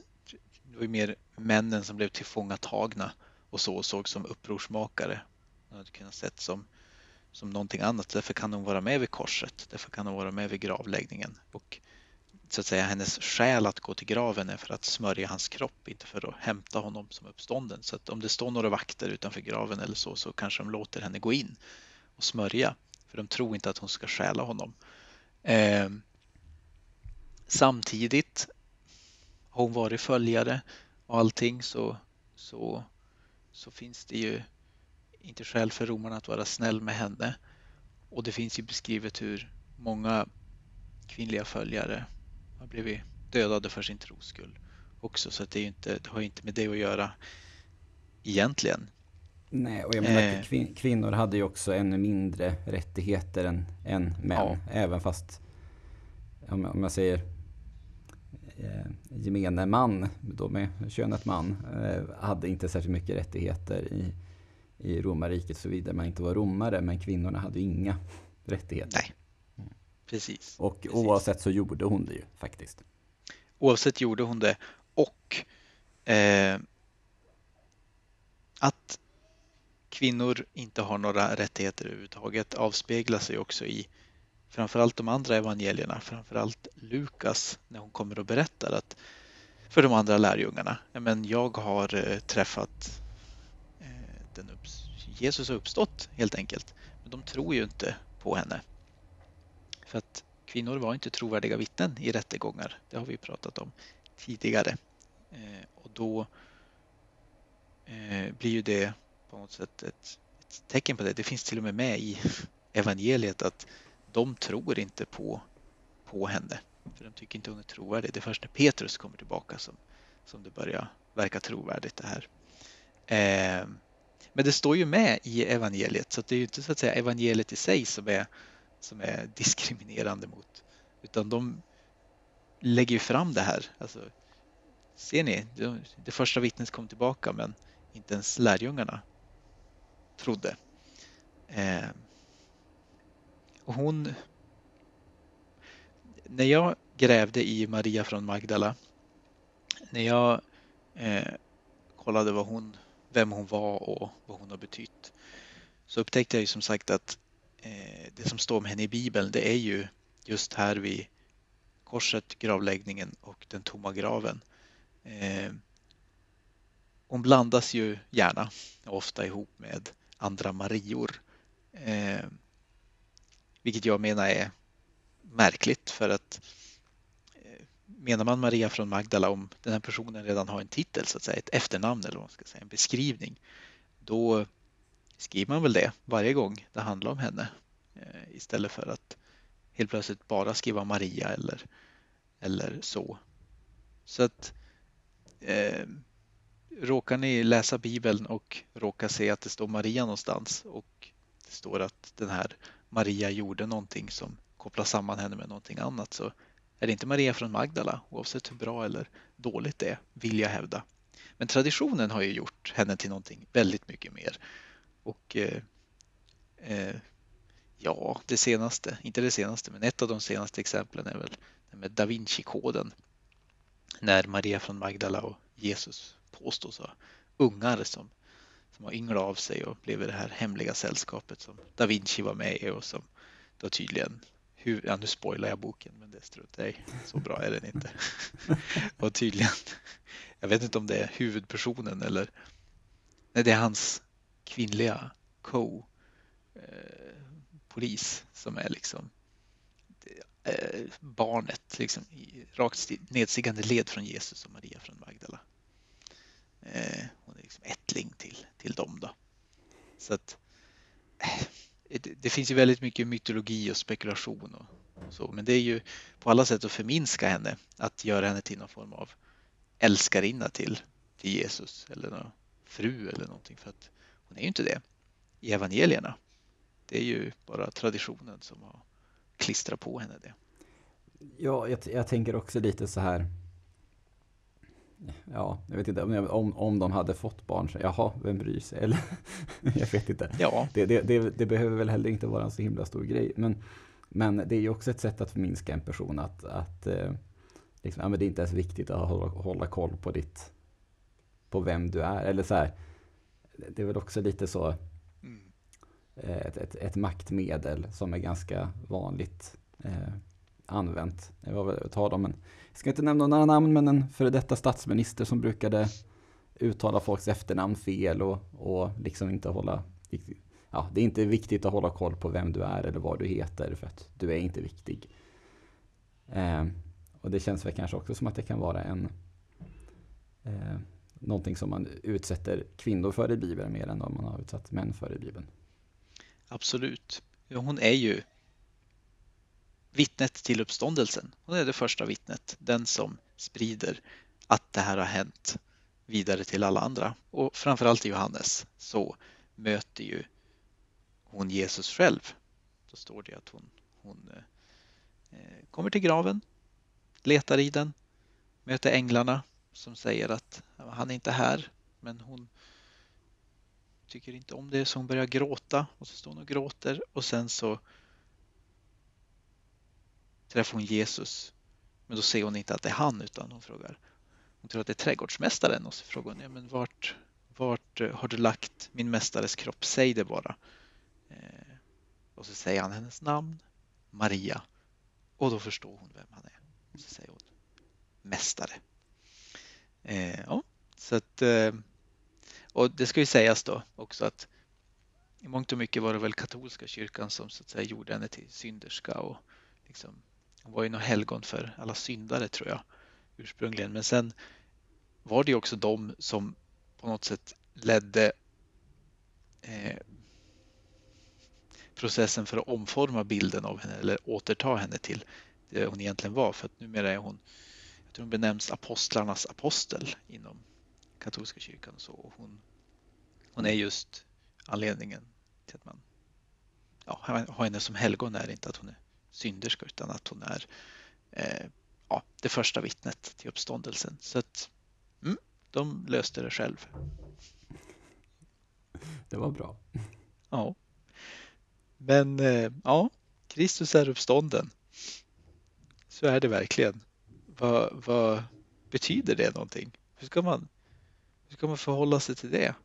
Speaker 2: det var ju mer männen som blev tillfångatagna och så såg som upprorsmakare. De hade kunnat sett som, som någonting annat. Därför kan hon vara med vid korset. Därför kan hon vara med vid gravläggningen. Och så att säga hennes skäl att gå till graven är för att smörja hans kropp, inte för att hämta honom som uppstånden. Så att om det står några vakter utanför graven eller så, så kanske de låter henne gå in och smörja. För de tror inte att hon ska stjäla honom. Eh, samtidigt har hon varit följare och allting så, så, så finns det ju inte skäl för romarna att vara snäll med henne. Och det finns ju beskrivet hur många kvinnliga följare har blivit dödade för sin tros skull också. Så det, är inte, det har inte med det att göra egentligen.
Speaker 1: Nej, och jag menar eh, kvin kvinnor hade ju också ännu mindre rättigheter än, än män. Ja. Även fast, om, jag säger eh, gemene man, då med könet man, eh, hade inte särskilt mycket rättigheter i, i romarriket såvida man inte var romare. Men kvinnorna hade inga rättigheter.
Speaker 2: Nej, precis.
Speaker 1: Och
Speaker 2: precis.
Speaker 1: oavsett så gjorde hon det ju faktiskt.
Speaker 2: Oavsett gjorde hon det. Och eh, att kvinnor inte har några rättigheter överhuvudtaget avspeglar sig också i framförallt de andra evangelierna, framförallt Lukas när hon kommer och berättar att för de andra lärjungarna, men jag har eh, träffat eh, den upps Jesus har uppstått helt enkelt. Men de tror ju inte på henne. För att kvinnor var inte trovärdiga vittnen i rättegångar. Det har vi pratat om tidigare. Eh, och då blir ju det på något sätt ett, ett tecken på det. Det finns till och med med i evangeliet att de tror inte på, på henne. För de tycker inte hon är trovärdig. Det är först när Petrus kommer tillbaka som, som det börjar verka trovärdigt det här. Eh, men det står ju med i evangeliet så det är ju inte så att säga evangeliet i sig som är, som är diskriminerande mot utan de lägger ju fram det här. Alltså, ser ni, det, det första vittnet kom tillbaka men inte ens lärjungarna trodde. Eh, och hon... När jag grävde i Maria från Magdala, när jag eh, kollade vad hon, vem hon var och vad hon har betytt, så upptäckte jag ju som sagt att eh, det som står om henne i Bibeln, det är ju just här vid korset, gravläggningen och den tomma graven. Eh, hon blandas ju gärna ofta ihop med andra Marior. Eh, vilket jag menar är märkligt för att eh, menar man Maria från Magdala om den här personen redan har en titel, så att säga, ett efternamn eller vad man ska säga, en beskrivning, då skriver man väl det varje gång det handlar om henne eh, istället för att helt plötsligt bara skriva Maria eller, eller så. Så att eh, råkar ni läsa Bibeln och råkar se att det står Maria någonstans och det står att den här Maria gjorde någonting som kopplar samman henne med någonting annat så är det inte Maria från Magdala oavsett hur bra eller dåligt det är, vill jag hävda. Men traditionen har ju gjort henne till någonting väldigt mycket mer. Och eh, Eh, ja, det senaste, inte det senaste, men ett av de senaste exemplen är väl med Da Vinci-koden. När Maria från Magdala och Jesus påstås ha ungar som, som har ynglat av sig och blev i det här hemliga sällskapet som Da Vinci var med i och som då tydligen hur, ja, nu spoilar jag boken, men det struntar jag Så bra är den inte. och tydligen, jag vet inte om det är huvudpersonen eller nej, det är hans kvinnliga co-polis eh, som är liksom eh, barnet liksom, i rakt nedstigande led från Jesus och Maria från Magdala. Eh, hon är liksom ättling till, till dem. Då. Så att, eh, det, det, finns ju väldigt mycket mytologi och spekulation och, och, så, men det är ju på alla sätt att förminska henne, att göra henne till någon form av älskarinna till, till Jesus eller någon fru eller någonting, för att hon är ju inte det i evangelierna. Det är ju bara traditionen som har klistrat på henne det.
Speaker 1: Ja, jag, jag tänker också lite så här ja, jag vet inte om, om de hade fått barn, så, jaha, vem bryr sig? Eller, jag vet inte.
Speaker 2: Ja.
Speaker 1: Det, det, det, det, behöver väl heller inte vara en så himla stor grej. Men, men det är ju också ett sätt att förminska en person att, att eh, liksom, ja, men det är inte ens viktigt att hålla, hålla koll på ditt, på vem du är. Eller så här, det är väl också lite så mm. eh, ett, ett, ett maktmedel som är ganska vanligt eh, använt. Jag var väl tal om en, jag ska inte nämna några namn, men en före detta statsminister som brukade uttala folks efternamn fel och, och liksom inte hålla Ja, det är inte viktigt att hålla koll på vem du är eller vad du heter för att du är inte viktig. Eh, och det känns väl kanske också som att det kan vara en eh, någonting som man utsätter kvinnor för i Bibeln mer än vad man har utsatt män för i Bibeln.
Speaker 2: Absolut. Hon är ju vittnet till uppståndelsen. Hon är det första vittnet, den som sprider att det här har hänt vidare till alla andra. Och framförallt i Johannes så möter ju hon Jesus själv. Då står det att hon, hon eh, kommer till graven, letar i den, möter änglarna som säger att han är inte här, men hon tycker inte om det så hon börjar gråta och så står hon och gråter och sen så träffar hon Jesus. Men då ser hon inte att det är han utan hon frågar. Hon tror att det är trädgårdsmästaren och så frågar hon ja, men vart, vart eh, har du lagt min mästares kropp? Säg det bara. Eh, och så säger han hennes namn, Maria. Och då förstår hon vem han är. Och så säger hon mästare. Eh, ja, så att, eh, och det ska ju sägas då också att i mångt och mycket var det väl katolska kyrkan som så att säga gjorde henne till synderska och liksom hon var ju något helgon för alla syndare tror jag ursprungligen. Men sen var det också de som på något sätt ledde eh, processen för att omforma bilden av henne eller återta henne till det hon egentligen var. För att numera är hon, jag tror hon benämns apostlarnas apostel inom katolska kyrkan. Så hon, hon är just anledningen till att man ja, har henne som helgon är inte att hon är synderska utan att hon är eh, ja, det första vittnet till uppståndelsen. Så att mm, de löste det själv.
Speaker 1: Det var bra.
Speaker 2: Ja. Men eh, ja, Kristus är uppstånden. Så är det verkligen. Vad, vad betyder det någonting? Hur ska man, hur ska man förhålla sig till det?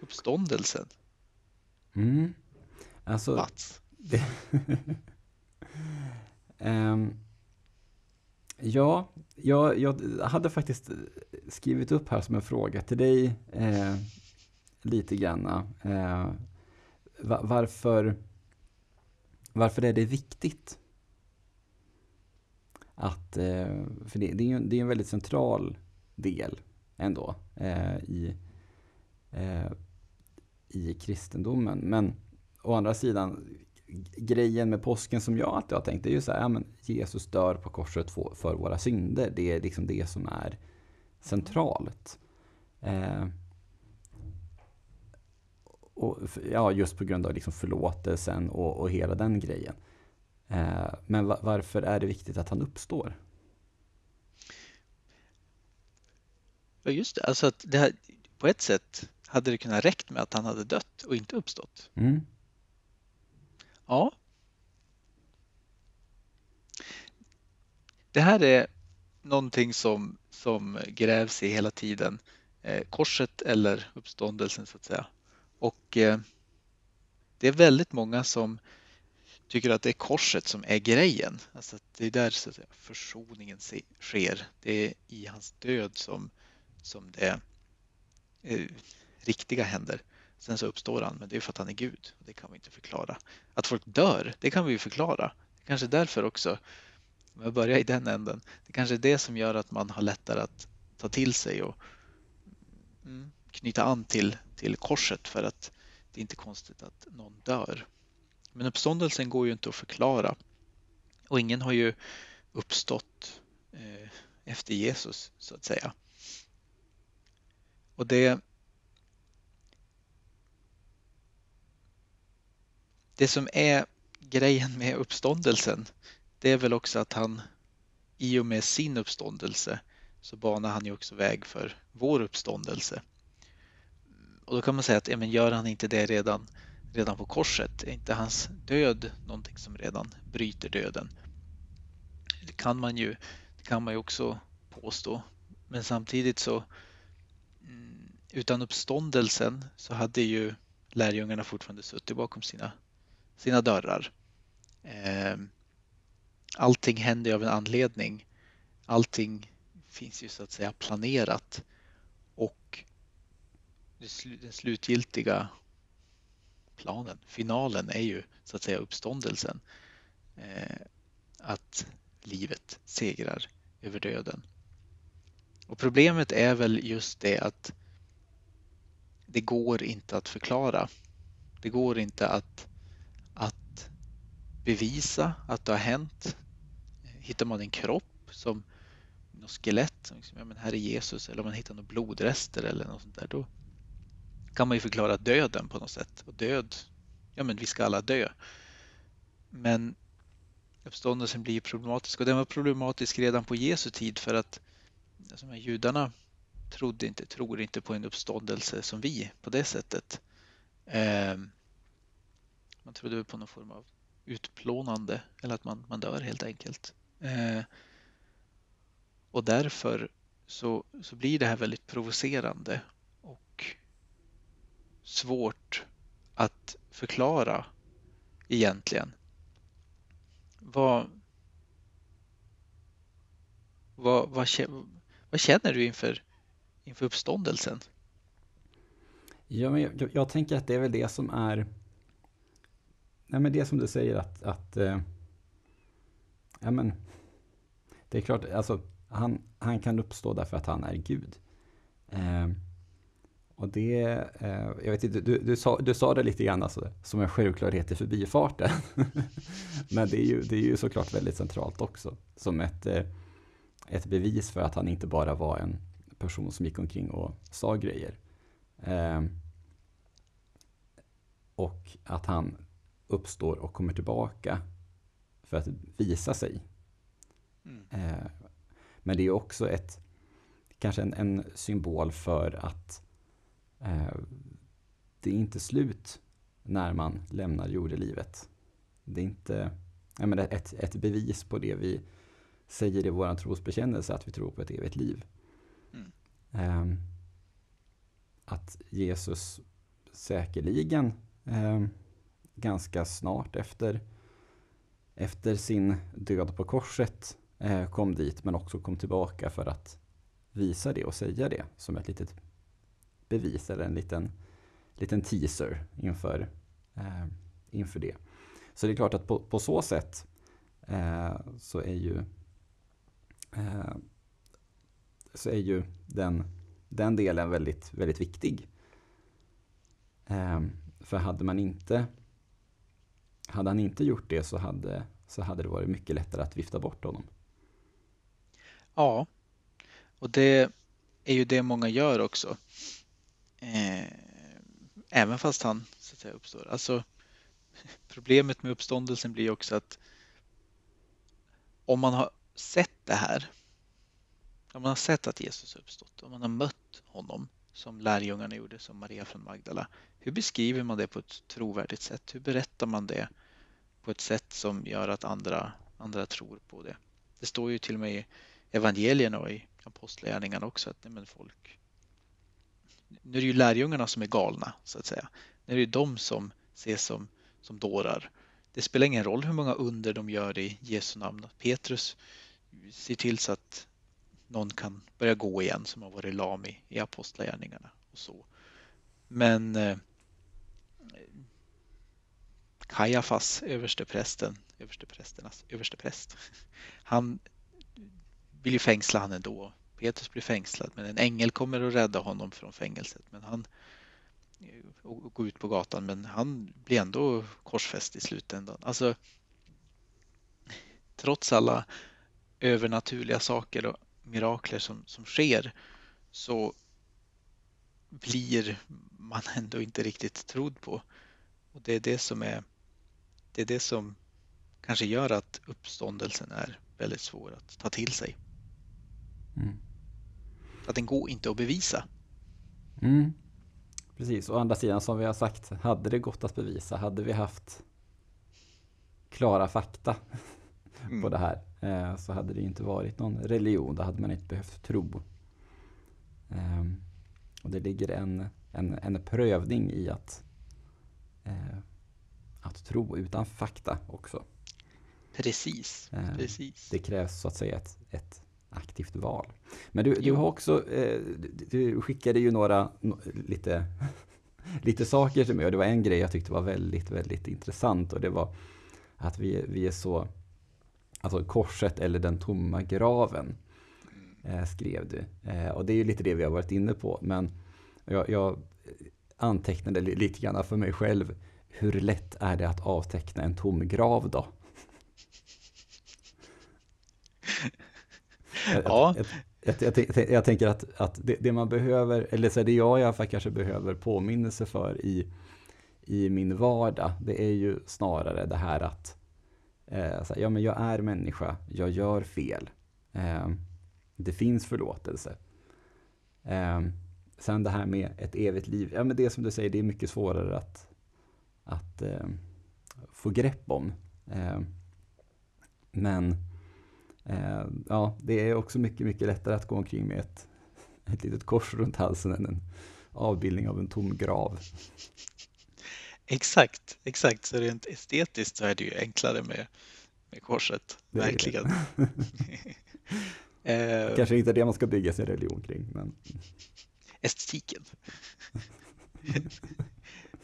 Speaker 2: Uppståndelsen.
Speaker 1: Mm. Alltså,
Speaker 2: Mats.
Speaker 1: Det, Um, ja, jag, jag, hade faktiskt skrivit upp här som en fråga till dig eh, lite grann. Eh, varför, varför är det viktigt? Att, eh, för det, det, är ju, det är en väldigt central del ändå eh, i, eh, i kristendomen. Men å andra sidan grejen med påsken som jag alltid har tänkt är ju så här, ja, men Jesus dör på korset för våra synder. Det är liksom det som är centralt. Eh, och, ja, just på grund av liksom förlåtelsen och, och hela den grejen. Eh, men va, varför är det viktigt att han uppstår?
Speaker 2: Ja, just det. Alltså att det här, på ett sätt hade det kunnat räckt med att han hade dött och inte uppstått.
Speaker 1: Mm.
Speaker 2: Ja. Det här är någonting som, som grävs i hela tiden. Eh, korset eller uppståndelsen så att säga. Och eh, det är väldigt många som tycker att det är korset som är grejen. Alltså att det är där så att säga, försoningen sker. Det är i hans död som, som det eh, riktiga händer. Sen så uppstår han, men det är för att han är Gud. Det kan vi inte förklara. Att folk dör, det kan vi ju förklara. Kanske därför också, om jag börjar i den änden, det kanske är det som gör att man har lättare att ta till sig och mm, knyta an till, till korset för att det är inte konstigt att någon dör. Men uppståndelsen går ju inte att förklara och ingen har ju uppstått eh, efter Jesus så att säga. Och det Det som är grejen med uppståndelsen det är väl också att han i och med sin uppståndelse så banar han ju också väg för vår uppståndelse. Och då kan man säga att ja, men gör han inte det redan, redan på korset? Är inte hans död någonting som redan bryter döden? Det kan man ju, det kan man ju också påstå. Men samtidigt så mm, utan uppståndelsen så hade ju lärjungarna fortfarande suttit bakom sina, sina dörrar. Ehm, allting händer av en anledning. Allting finns ju så att säga planerat och den slutgiltiga planen, finalen är ju så att säga uppståndelsen. Ehm, att livet segrar över döden. Och problemet är väl just det att det går inte att förklara. Det går inte att, att bevisa att det har hänt. Hittar man en kropp som något skelett, liksom, ja, men här är Jesus, eller om man hittar några blodrester eller något sånt där, då kan man ju förklara döden på något sätt. Och död, ja men vi ska alla dö. Men uppståndelsen blir problematisk och den var problematisk redan på Jesu tid för att alltså, judarna trodde inte, tror inte på en uppståndelse som vi på det sättet. Eh, man trodde på någon form av utplånande eller att man, man dör helt enkelt. Eh, och därför så, så blir det här väldigt provocerande och svårt att förklara egentligen. Vad, vad, vad, vad känner du inför, inför uppståndelsen?
Speaker 1: Ja, men jag, jag, tänker att det är väl det som är... Nej, men det som du säger att... att eh, ja, men, det är klart, alltså, han, han kan uppstå därför att han är Gud. Eh, och det, eh, jag vet inte, du, du, sa, du sa det lite grann alltså, som en självklarhet i förbifarten. Men det är, ju, det är ju såklart väldigt centralt också. Som ett, eh, ett bevis för att han inte bara var en person som gick omkring och sa grejer. Eh, och att han uppstår och kommer tillbaka för att visa sig. Mm. Eh, men det är också ett, kanske en, en symbol för att Eh, det är inte slut när man lämnar jordelivet. Det är inte jag menar, ett, ett bevis på det vi säger i vår trosbekännelse, att vi tror på ett evigt liv. Mm. Um, att Jesus säkerligen um, ganska snart efter, efter sin död på korset eh, kom dit, men också kom tillbaka för att visa det och säga det som ett litet bevis eller en liten, liten teaser inför, eh, inför det. Så det är klart att på, på så sätt eh, så är ju eh, så är ju den, den delen väldigt, väldigt viktig. Eh, för hade man inte hade han inte gjort det så hade, så hade det varit mycket lättare att vifta bort honom.
Speaker 2: Ja, och det är ju det många gör också. Eh, även fast han så att säga, uppstår. Alltså, problemet med uppståndelsen blir också att om man har sett det här, om man har sett att Jesus uppstått, om man har mött honom som lärjungarna gjorde, som Maria från Magdala. Hur beskriver man det på ett trovärdigt sätt? Hur berättar man det på ett sätt som gör att andra, andra tror på det. Det står ju till och med i evangelierna och i apostlagärningarna också att nej men folk nu är det ju lärjungarna som är galna så att säga. Nu är det ju de som ses som, som dårar. Det spelar ingen roll hur många under de gör i Jesu namn. Petrus ser till så att någon kan börja gå igen som har varit lam i, i apostlagärningarna. Och så. Men eh, Kajafas, översteprästen, översteprästernas överstepräst, han vill ju fängsla han ändå. Petrus blir fängslad men en ängel kommer att rädda honom från fängelset. Men han eh, och gå ut på gatan men han blir ändå korsfäst i slutändan. Alltså trots alla övernaturliga saker och mirakler som, som sker så blir man ändå inte riktigt trodd på. Och det är det som är det är det som kanske gör att uppståndelsen är väldigt svår att ta till sig. Mm. Att den går inte att bevisa.
Speaker 1: Mm. Precis, å andra sidan som vi har sagt, hade det gått att bevisa, hade vi haft klara fakta mm. på det här, eh, så hade det inte varit någon religion, då hade man inte behövt tro. Eh, och det ligger en, en, en prövning i att, eh, att tro utan fakta också.
Speaker 2: Precis, eh, precis.
Speaker 1: Det krävs så att säga ett, ett aktivt val. Men du, du har också, eh, du skickade ju några lite, lite saker till mig och det var en grej jag tyckte var väldigt, väldigt intressant och det var att vi, vi är så, alltså korset eller den tomma graven eh, skrev du. Eh, och det är ju lite det vi har varit inne på, men jag, jag antecknade lite grann för mig själv. Hur lätt är det att avteckna en tom grav då? Ja. Jag, jag, jag, jag, tänker att, att det, det, man behöver, eller så det jag i alla fall kanske behöver påminnelse för i, i min vardag, det är ju snarare det här att eh, så ja, men jag är människa, jag gör fel. Eh, det finns förlåtelse. Eh, sen det här med ett evigt liv, ja men det som du säger, det är mycket svårare att, att eh, få grepp om. Eh, men Eh, ja, det är också mycket, mycket lättare att gå omkring med ett, ett litet kors runt halsen än en avbildning av en tom grav.
Speaker 2: Exakt, exakt. Så rent estetiskt så är det ju enklare med, med korset, det verkligen.
Speaker 1: Eh, Kanske inte det man ska bygga sin religion kring, men...
Speaker 2: Estetiken.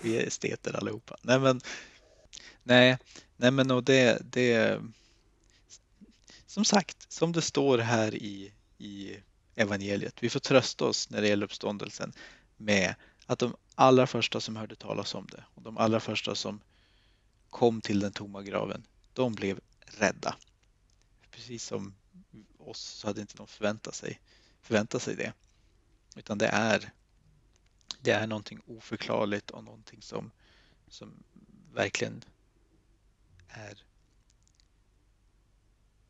Speaker 2: Vi är esteter allihopa. Nej, men, nej, nej, men och det, det som sagt, som det står här i, i evangeliet, vi får trösta oss när det gäller uppståndelsen med att de allra första som hörde talas om det och de allra första som kom till den tomma graven, de blev rädda. Precis som oss så hade inte de förväntat sig, förväntat sig det. Utan det är, det är någonting oförklarligt och någonting som, som verkligen är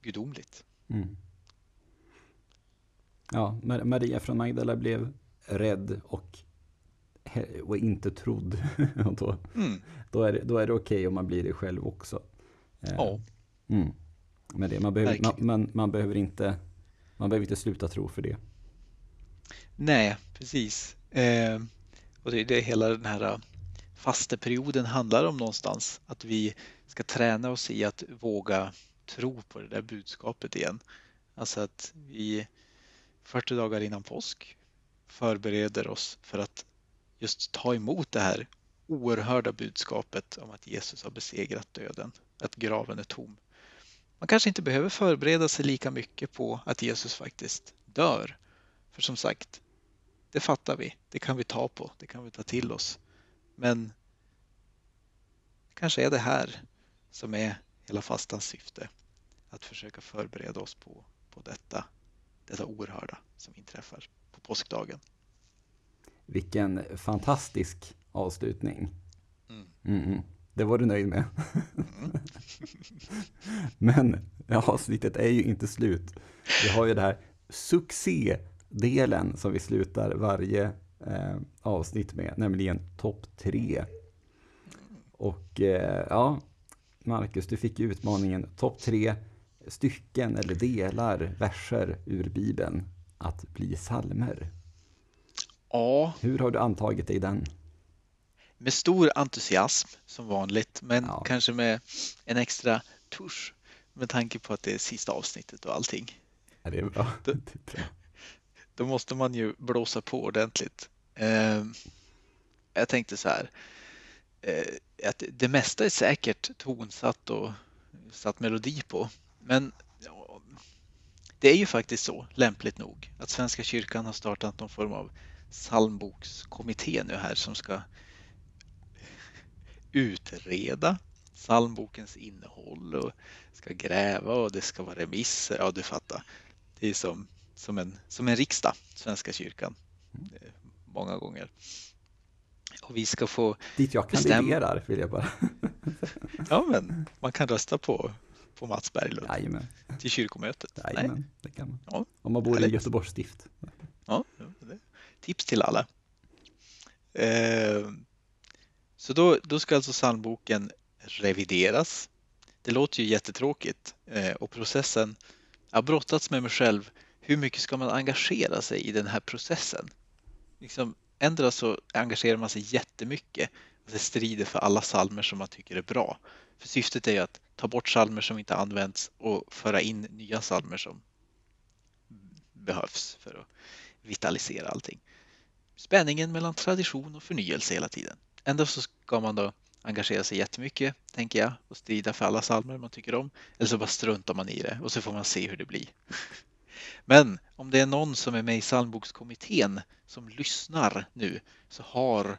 Speaker 2: gudomligt. Mm.
Speaker 1: Ja, Maria från Magdala blev rädd och, och inte trodd. och då, mm. då är det, då är det okej okay om man blir det själv också.
Speaker 2: Eh, ja.
Speaker 1: Mm. Men det, man, behöver, man, man, man, behöver inte, man behöver inte sluta tro för det.
Speaker 2: Nej, precis. Eh, och det är det hela den här äh, fasteperioden handlar om någonstans. Att vi ska träna oss i att våga tro på det där budskapet igen. Alltså att vi 40 dagar innan påsk förbereder oss för att just ta emot det här oerhörda budskapet om att Jesus har besegrat döden, att graven är tom. Man kanske inte behöver förbereda sig lika mycket på att Jesus faktiskt dör. För som sagt, det fattar vi, det kan vi ta på, det kan vi ta till oss. Men kanske är det här som är hela fastans syfte. Att försöka förbereda oss på, på detta, detta oerhörda som inträffar på påskdagen.
Speaker 1: Vilken fantastisk avslutning. Mm. Mm, det var du nöjd med. Mm. Men avsnittet är ju inte slut. Vi har ju det här succédelen som vi slutar varje eh, avsnitt med, nämligen topp tre. Och eh, ja, Marcus, du fick ju utmaningen topp tre stycken eller delar, verser ur Bibeln att bli salmer.
Speaker 2: Ja,
Speaker 1: Hur har du antagit dig den?
Speaker 2: med stor entusiasm som vanligt, men
Speaker 1: Ja.
Speaker 2: kanske med en extra tusch med tanke på att det är sista avsnittet och allting.
Speaker 1: Ja, det är bra.
Speaker 2: Det-
Speaker 1: Det är bra.
Speaker 2: Då måste man ju blåsa på ordentligt. Eh, jag tänkte så här, eh, att det mesta är säkert tonsatt och satt melodi på, men ja, det är ju faktiskt så, lämpligt nog, att Svenska kyrkan har startat någon form av psalmbokskommitté nu här som ska utreda psalmbokens innehåll och ska gräva och det ska vara remisser. Ja, du fattar. Det är som, som, en, som en riksdag, Svenska kyrkan, eh, många gånger. Och vi ska få,
Speaker 1: Dit jag
Speaker 2: Bestäm.
Speaker 1: kandiderar vill jag bara.
Speaker 2: ja men man kan rösta på, på Mats Berglund
Speaker 1: Jajamän,
Speaker 2: till kyrkomötet. Nej.
Speaker 1: jajamän, det kan man.
Speaker 2: Ja.
Speaker 1: Om man bor i. Göteborgs stift.
Speaker 2: Ja, tips till alla. Eh, Så då, då ska alltså psalmboken revideras. Det låter ju jättetråkigt eh, och processen, jag har brottats med mig själv. Hur mycket ska man engagera sig i den här processen? Liksom, ändå så engagerar man sig jättemycket och det strider för alla psalmer som man tycker är bra. För syftet är ju att ta bort psalmer som inte används och föra in nya psalmer som behövs för att vitalisera allting. Spänningen mellan tradition och förnyelse hela tiden. Ändå så ska man då engagera sig jättemycket, tänker jag, och strida för alla psalmer man tycker om. Eller så bara struntar man i det och så får man se hur det blir. Men om det är någon som är med i psalmbokskommittén som lyssnar nu så har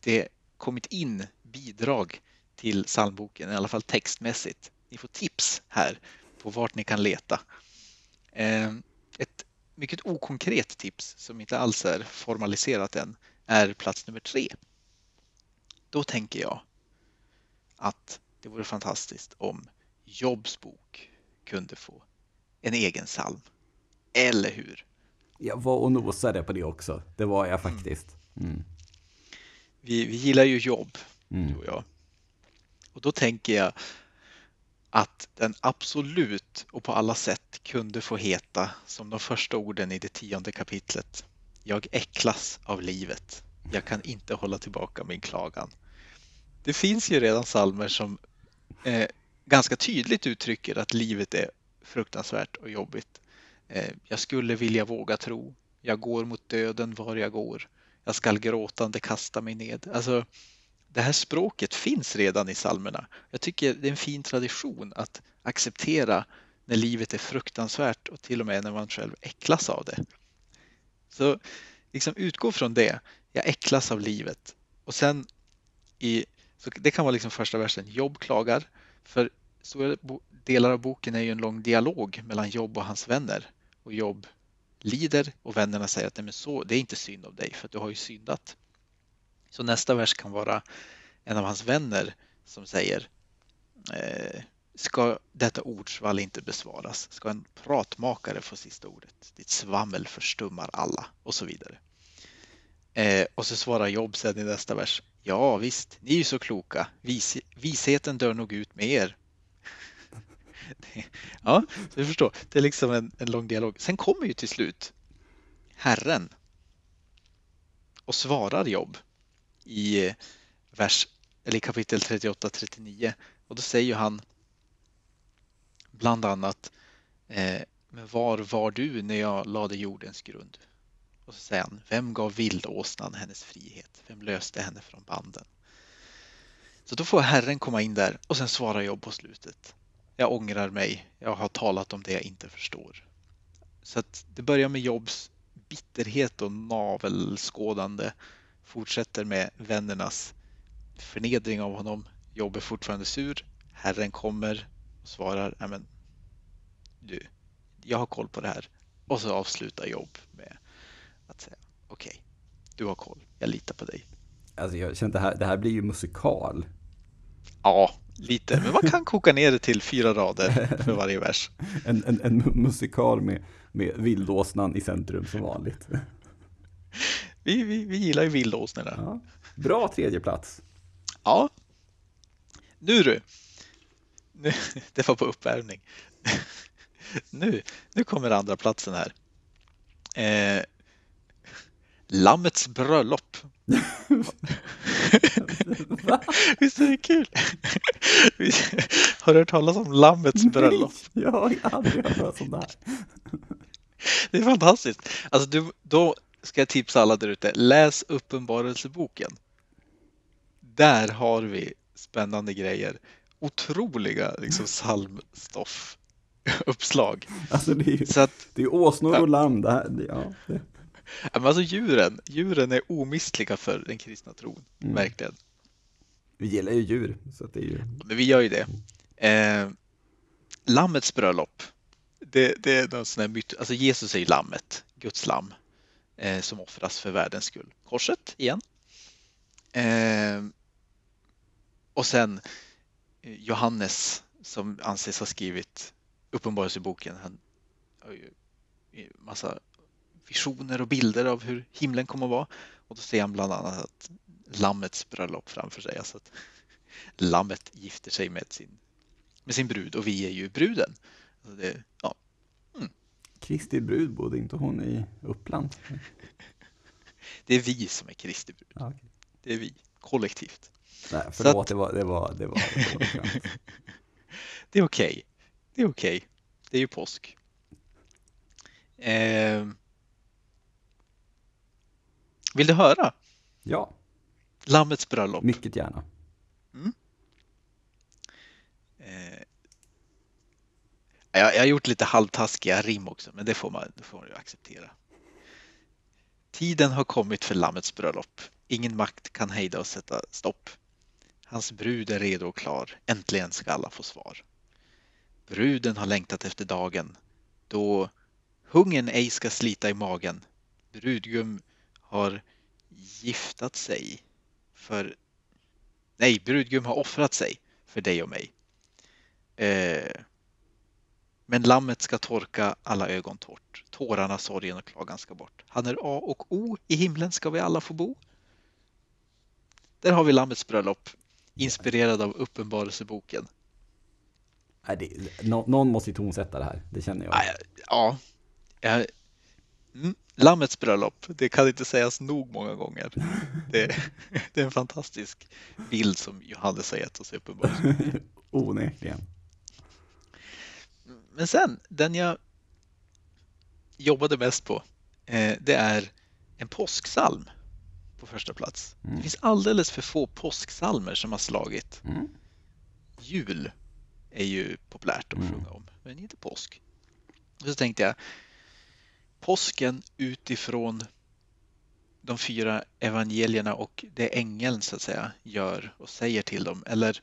Speaker 2: det kommit in bidrag till psalmboken, i alla fall textmässigt. Ni får tips här på vart ni kan leta. Ehm, ett mycket okonkret tips som inte alls är formaliserat än är plats nummer tre. Då tänker jag att det vore fantastiskt om Jobs bok kunde få en egen psalm. Eller hur?
Speaker 1: Jag var och nosade på det också. Det var jag faktiskt. Mm.
Speaker 2: Vi, vi gillar ju jobb, du
Speaker 1: Mm.
Speaker 2: och jag. Och då tänker jag att den absolut och på alla sätt kunde få heta som de första orden i det tionde kapitlet. Jag äcklas av livet. Jag kan inte hålla tillbaka min klagan. Det finns ju redan salmer som eh, ganska tydligt uttrycker att livet är fruktansvärt och jobbigt. Eh, jag skulle vilja våga tro. Jag går mot döden var jag går. Jag skall gråtande kasta mig ned. Alltså, det här språket finns redan i psalmerna. Jag tycker det är en fin tradition att acceptera när livet är fruktansvärt och till och med när man själv äcklas av det. Så liksom utgå från det. Jag äcklas av livet. Och sen i, så det kan vara liksom första versen. Jobb klagar. För stora delar av boken är ju en lång dialog mellan Jobb och hans vänner. Och Jobb lider och vännerna säger att Nej, men så, det är inte synd om dig för att du har ju syndat. Så nästa vers kan vara en av hans vänner som säger eh, Ska detta ordsvall inte besvaras? Ska en pratmakare få sista ordet? Ditt svammel förstummar alla och så vidare. Eh, och så svarar Jobb sedan i nästa vers. Ja visst, ni är ju så kloka. Vis, visheten dör nog ut med er. Det- ja, så du förstår. Det är liksom en, en lång dialog. Sen kommer ju till slut Herren och svarar Jobb i eh, vers, eller i kapitel 38-39 och då säger han bland annat eh, Men var var du när jag lade jordens grund? Och så säger han Vem gav vildåsnan hennes frihet? Vem löste henne från banden? Så då får Herren komma in där och sen svarar Jobb på slutet. Jag ångrar mig. Jag har talat om det jag inte förstår. Så att det börjar med Jobs bitterhet och navelskådande fortsätter med vännernas förnedring av honom. Jobb är fortfarande sur. Herren kommer och svarar, men du, jag har koll på det här. Och så avslutar Jobb med att säga, okej, du har koll, jag litar på dig.
Speaker 1: Alltså jag känner att det här, det här blir ju musikal.
Speaker 2: Ja, lite, men man kan koka ner det till fyra rader för varje vers.
Speaker 1: En, en, en mu- musikal med, med vildåsnan i centrum som vanligt.
Speaker 2: Vi, vi, vi gillar ju vildåsnorna.
Speaker 1: Ja. Bra tredje plats.
Speaker 2: Ja. Nu du! Nu, det var på uppvärmning. Nu, nu kommer andra platsen här. Eh, Lammets bröllop. Visst är det kul? Har du hört talas om Lammets bröllop?
Speaker 1: Nej, jag har aldrig hört talas om det här.
Speaker 2: Det är fantastiskt. Alltså, du, då ska jag tipsa alla där ute. Läs Uppenbarelseboken. Där har vi spännande grejer. Otroliga liksom, psalmstoff uppslag.
Speaker 1: Alltså det är ju
Speaker 2: Så att,
Speaker 1: det är åsnor och lamm. Det här, ja,
Speaker 2: men alltså djuren, djuren är omistliga för den kristna tron.
Speaker 1: Mm.
Speaker 2: Verkligen.
Speaker 1: Vi gillar ju djur. Så att det är ju...
Speaker 2: Men vi gör ju det. Eh, lammets bröllop. Det, det är någon sån här myt. Alltså Jesus är ju lammet, Guds lamm, eh, som offras för världens skull. Korset igen. Eh, och sen eh, Johannes som anses ha skrivit Uppenbarelseboken. Han har ju massa visioner och bilder av hur himlen kommer att vara. Och då ser han bland annat att lammets bröllop framför sig. Alltså att lammet gifter sig med sin, med sin brud och vi är ju bruden. Alltså det, ja,
Speaker 1: Kristi brud bodde inte hon i Uppland?
Speaker 2: det är vi som är Kristi brud.
Speaker 1: Ja, okej.
Speaker 2: Det är vi, kollektivt.
Speaker 1: Nej, förlåt,
Speaker 2: att-
Speaker 1: det var, det var, det var, det var skönt.
Speaker 2: Det är okej. Det är okej. Det är ju påsk. Eh, vill du höra?
Speaker 1: Ja,
Speaker 2: Lammets bröllop.
Speaker 1: mycket gärna.
Speaker 2: Eh, jag, jag har gjort lite halvtaskiga rim också, men det får man, det får man ju acceptera. Tiden har kommit för Lammets bröllop. Ingen makt kan hejda och sätta stopp. Hans brud är redo och klar. Äntligen ska alla få svar. Bruden har längtat efter dagen då hungern ej ska slita i magen. Brudgum har giftat sig för... Nej, brudgum har offrat sig för dig och mig. Eh, men lammet ska torka alla ögon torrt. Tårarna, sorgen och klagan ska bort. Han är A och O. I himlen ska vi alla få bo. Där har vi Lammets bröllop. Inspirerad av Uppenbarelseboken.
Speaker 1: Nej, det, nå- någon måste ju tonsätta det här, det känner jag.
Speaker 2: Ja, ja, ja. Mm. Lammets bröllop, det kan inte sägas nog många gånger. Det, det är en fantastisk bild som Johannes har gett oss i Uppenbarelseboken.
Speaker 1: Onekligen.
Speaker 2: Men sen, den jag jobbade mest på, eh, det är en påsksalm på första plats.
Speaker 1: Mm.
Speaker 2: Det finns alldeles för få påsksalmer som har slagit.
Speaker 1: Mm.
Speaker 2: Jul är ju populärt att
Speaker 1: Mm.
Speaker 2: sjunga om, men inte påsk. Så tänkte jag, påsken utifrån de fyra evangelierna och det ängeln så att säga gör och säger till dem, eller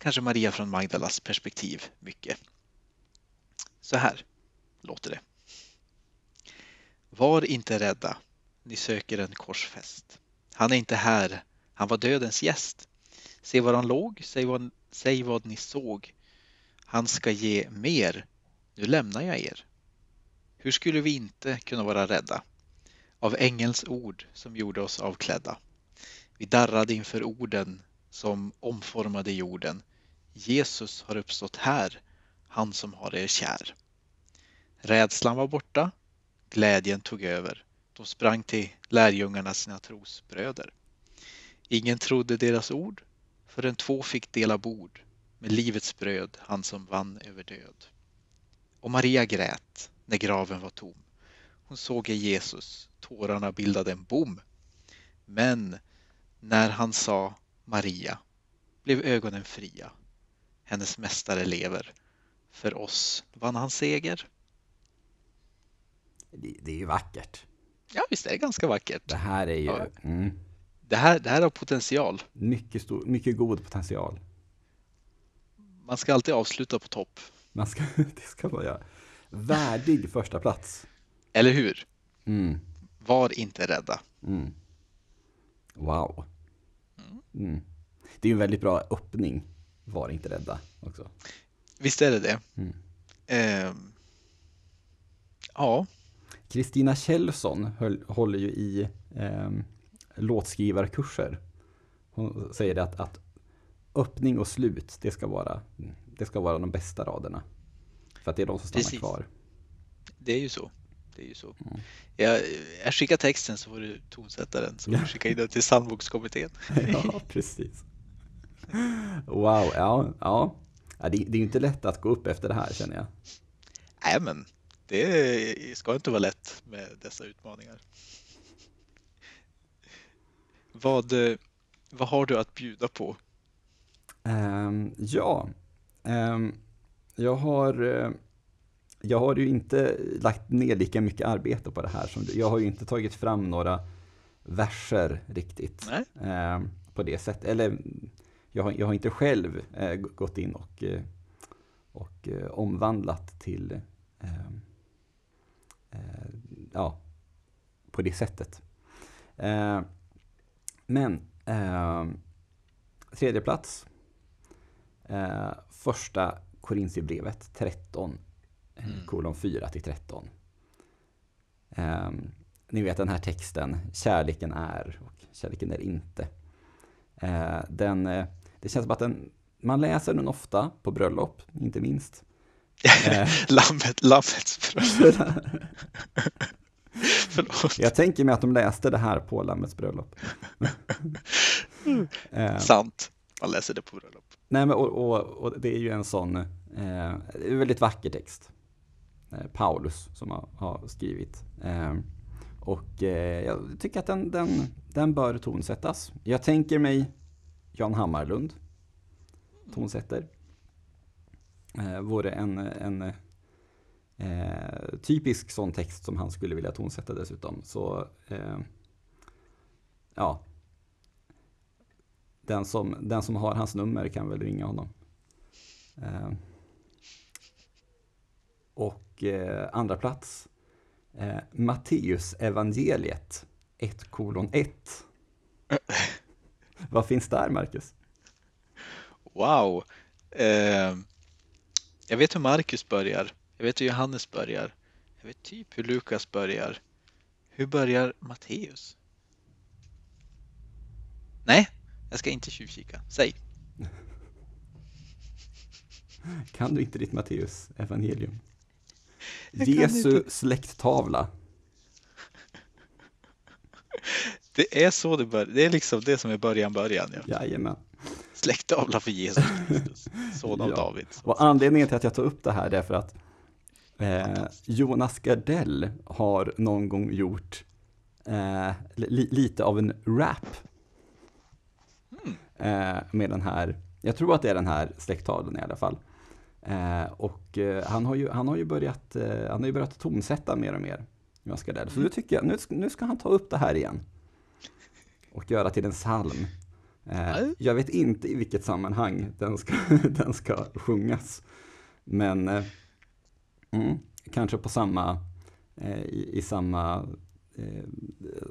Speaker 2: kanske Maria från Magdalas perspektiv mycket. Så här låter det. Var inte rädda, ni söker en korsfäst. Han är inte här, han var dödens gäst. Se var han låg, säg vad, säg vad ni såg. Han ska ge mer, nu lämnar jag er. Hur skulle vi inte kunna vara rädda? Av ängelns ord som gjorde oss avklädda. Vi darrade inför orden som omformade jorden. Jesus har uppstått här, han som har er kär. Rädslan var borta, glädjen tog över. De sprang till lärjungarna sina trosbröder. Ingen trodde deras ord förrän två fick dela bord med livets bröd, han som vann över död. Och Maria grät när graven var tom. Hon såg ej Jesus, tårarna bildade en bom. Men när han sa Maria blev ögonen fria. Hennes mästare lever. För oss vann han seger.
Speaker 1: Det, det är ju vackert.
Speaker 2: Ja, visst är det ganska vackert.
Speaker 1: Det här är ju
Speaker 2: Ja.
Speaker 1: mm,
Speaker 2: Det här, det här har potential.
Speaker 1: mycket, stor, mycket god potential.
Speaker 2: Man ska alltid avsluta på topp.
Speaker 1: Man ska, det ska man göra. Värdig första plats.
Speaker 2: Eller hur?
Speaker 1: Mm,
Speaker 2: Var inte rädda.
Speaker 1: mm. Wow. Mm. Det är en väldigt bra öppning. Var inte rädda också.
Speaker 2: Visst är det det? Ehm, ja,
Speaker 1: Kristina Kjellson höll, håller ju i eh, låtskrivarkurser. Hon säger det att, att öppning och slut, det ska vara, det ska vara de bästa raderna. För att det är de som stannar
Speaker 2: Precis.
Speaker 1: kvar.
Speaker 2: Det är ju så. Det är ju så.
Speaker 1: Mm.
Speaker 2: Jag, jag skickar texten så får du tonsätta den så får du skicka in den till psalmbokskommittén.
Speaker 1: Ja, precis. Wow, ja, ja. ja det, det är ju inte lätt att gå upp efter det här känner jag.
Speaker 2: Nej men det ska inte vara lätt med dessa utmaningar. Vad, vad har du att bjuda på?
Speaker 1: Ehm, ja, ehm, jag har eh, jag har ju inte lagt ner lika mycket arbete på det här som du. Jag har ju inte tagit fram några verser riktigt ehm, på det sättet. Eller jag har, jag har inte själv eh, gått in och, eh, och eh, omvandlat till eh, ja, på det sättet. Eh, men tredje plats Eh, första Korintierbrevet 13, eh,
Speaker 2: Mm.
Speaker 1: kolon 4 till 13. Eh, ni vet den här texten, kärleken är och kärleken är inte. Eh, den, eh, det känns som att den, man läser den ofta på bröllop, inte minst.
Speaker 2: Lammet, lammets bröllop.
Speaker 1: Jag tänker mig att de läste det här på Lammets bröllop. Eh,
Speaker 2: Sant. Man läser det på bröllop.
Speaker 1: Nej, men och, och, och det är ju en sån, eh, det är en väldigt vacker text. Eh, Paulus som har, har skrivit. Eh, och eh, jag tycker att den, den, den bör tonsättas. Jag tänker mig Jan Hammarlund tonsätter. Eh, vore en, en eh, typisk sån text som han skulle vilja tonsätta dessutom. Så eh, ja, den som, den som har hans nummer kan väl ringa honom. Eh, och eh, andra plats eh, Matteus evangeliet 1 kolon 1. Vad finns där, Marcus?
Speaker 2: Wow. Eh, jag vet hur Marcus börjar. Jag vet hur Johannes börjar. Jag vet typ hur Lukas börjar. Hur börjar Matteus? Nej, jag ska inte tjuvkika. Säg.
Speaker 1: Kan du inte ditt Matteus evangelium? Jesu
Speaker 2: inte.
Speaker 1: släkttavla.
Speaker 2: Det är så det börjar. Det är liksom det som är början, början. Ja.
Speaker 1: Jajamän.
Speaker 2: Släkttavla för Jesus Kristus, son av
Speaker 1: Ja.
Speaker 2: David.
Speaker 1: Och anledningen till att jag tar upp det här är för att eh, Jonas Gardell har någon gång gjort eh, li, lite av en rap
Speaker 2: Mm.
Speaker 1: eh, med den här, jag tror att det är den här släkttavlan i alla fall. Eh, och eh, han, har ju, han har ju börjat, eh, han har ju börjat tonsätta mer och mer, Jonas Gardell. Så nu tycker jag, nu, nu ska han ta upp det här igen. Och göra till en psalm. Eh,
Speaker 2: Ja.
Speaker 1: jag vet inte i vilket sammanhang den ska, den ska sjungas. Men eh, mm, kanske på samma, eh, i, i samma,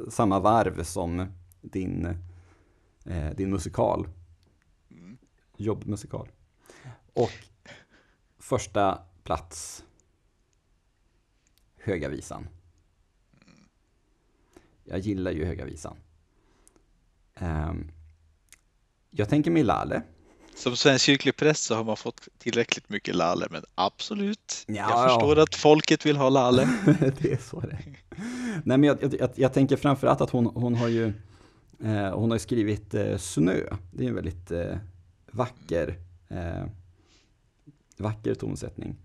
Speaker 1: samma varv som din, din musikal,
Speaker 2: Mm.
Speaker 1: jobbmusikal. Och första plats, Höga visan. Jag gillar ju Höga visan. Ehm, jag tänker mig Lale.
Speaker 2: Som svensk kyrklig präst så har man fått tillräckligt mycket lalle, men absolut.
Speaker 1: Ja,
Speaker 2: jag
Speaker 1: ja.
Speaker 2: förstår att folket vill ha lalle.
Speaker 1: det är så det är. Nej, men jag, jag, jag tänker framförallt att hon, hon har ju eh, hon har skrivit eh, Snö. Det är en väldigt eh, vacker, eh, vacker tonsättning.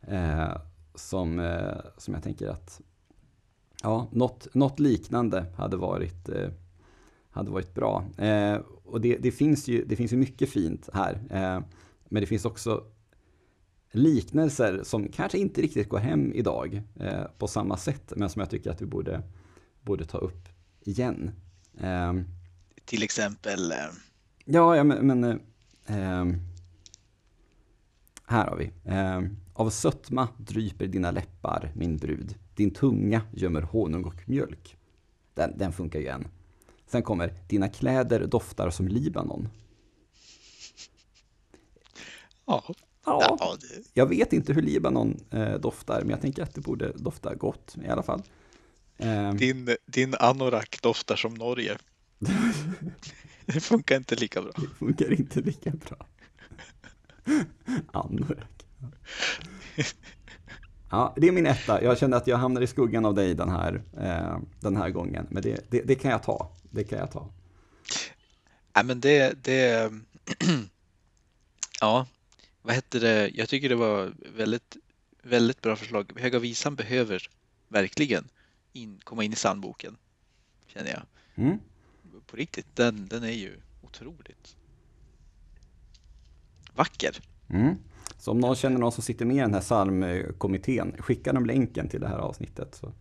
Speaker 1: Eh, som, eh, som jag tänker att ja, något, något liknande hade varit, eh, hade varit bra. Eh, och det, det, finns ju, det finns ju mycket fint här. Eh, men det finns också liknelser som kanske inte riktigt går hem idag eh, på samma sätt, men som jag tycker att vi borde, borde ta upp igen.
Speaker 2: Till exempel,
Speaker 1: ja, ja, men, men här har vi. Ehm, av sötma dryper dina läppar, min brud. Din tunga gömmer honung och mjölk. Den, den funkar ju än. Sen kommer, dina kläder doftar som Libanon.
Speaker 2: ja,
Speaker 1: Ja, jag vet inte hur Libanon eh, doftar, men jag tänker att det borde dofta gott i alla fall. Ehm,
Speaker 2: din, din anorak doftar som Norge. Det funkar inte lika bra.
Speaker 1: Det funkar inte lika bra. Anorak. Ja, det är min etta. Jag kände att jag hamnar i skuggan av dig den här, eh, den här gången. Men det, det, det, kan jag ta. Det kan jag ta.
Speaker 2: Nej, men det, det ja, vad hette det? Jag tycker det var väldigt, väldigt bra förslag. Höga visan behöver verkligen in, komma in i sandboken, känner jag.
Speaker 1: Mm.
Speaker 2: På riktigt, den, den är ju otroligt vacker.
Speaker 1: Mm. Så om någon känner någon som sitter med i den här psalmkommittén, skicka dem länken till det här avsnittet. Så,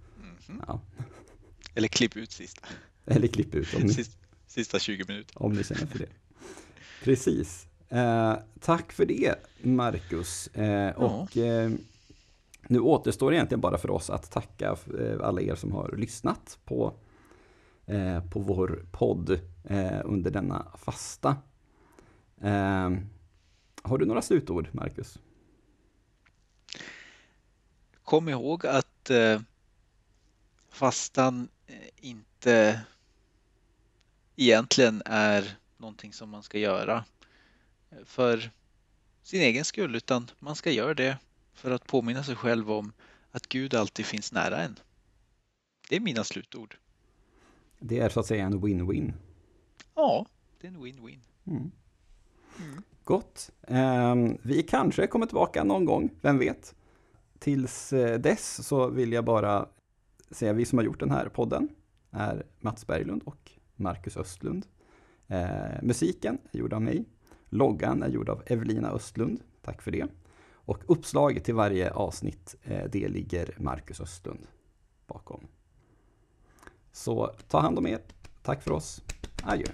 Speaker 2: Mhm.
Speaker 1: ja.
Speaker 2: Eller klipp ut sista,
Speaker 1: Eller klipp ut om ni,
Speaker 2: sista, sista 20 minuter.
Speaker 1: om ni känner för det. Precis. Eh, tack för det, Marcus. Eh, och eh, nu återstår egentligen bara för oss att tacka eh, alla er som har lyssnat på, eh, på vår podd eh, under denna fasta. Har du några slutord, Marcus?
Speaker 2: Kom ihåg att eh, fastan eh, inte egentligen är någonting som man ska göra eh, för sin egen skull, utan man ska göra det för att påminna sig själv om att Gud alltid finns nära en. Det är mina slutord.
Speaker 1: Det är så att säga en win-win.
Speaker 2: Ja, det är en win-win.
Speaker 1: Mm. Gott. Ehm, vi kanske kommer tillbaka någon gång, vem vet? Tills eh, dess så vill jag bara säga vi som har gjort den här podden är Mats Berglund och Marcus Östlund. Eh, musiken är gjord av mig. Loggan är gjord av Evelina Östlund. Tack för det. Och uppslaget till varje avsnitt, eh, det ligger Marcus Östlund bakom. Så ta hand om er. Tack för oss. Adjö.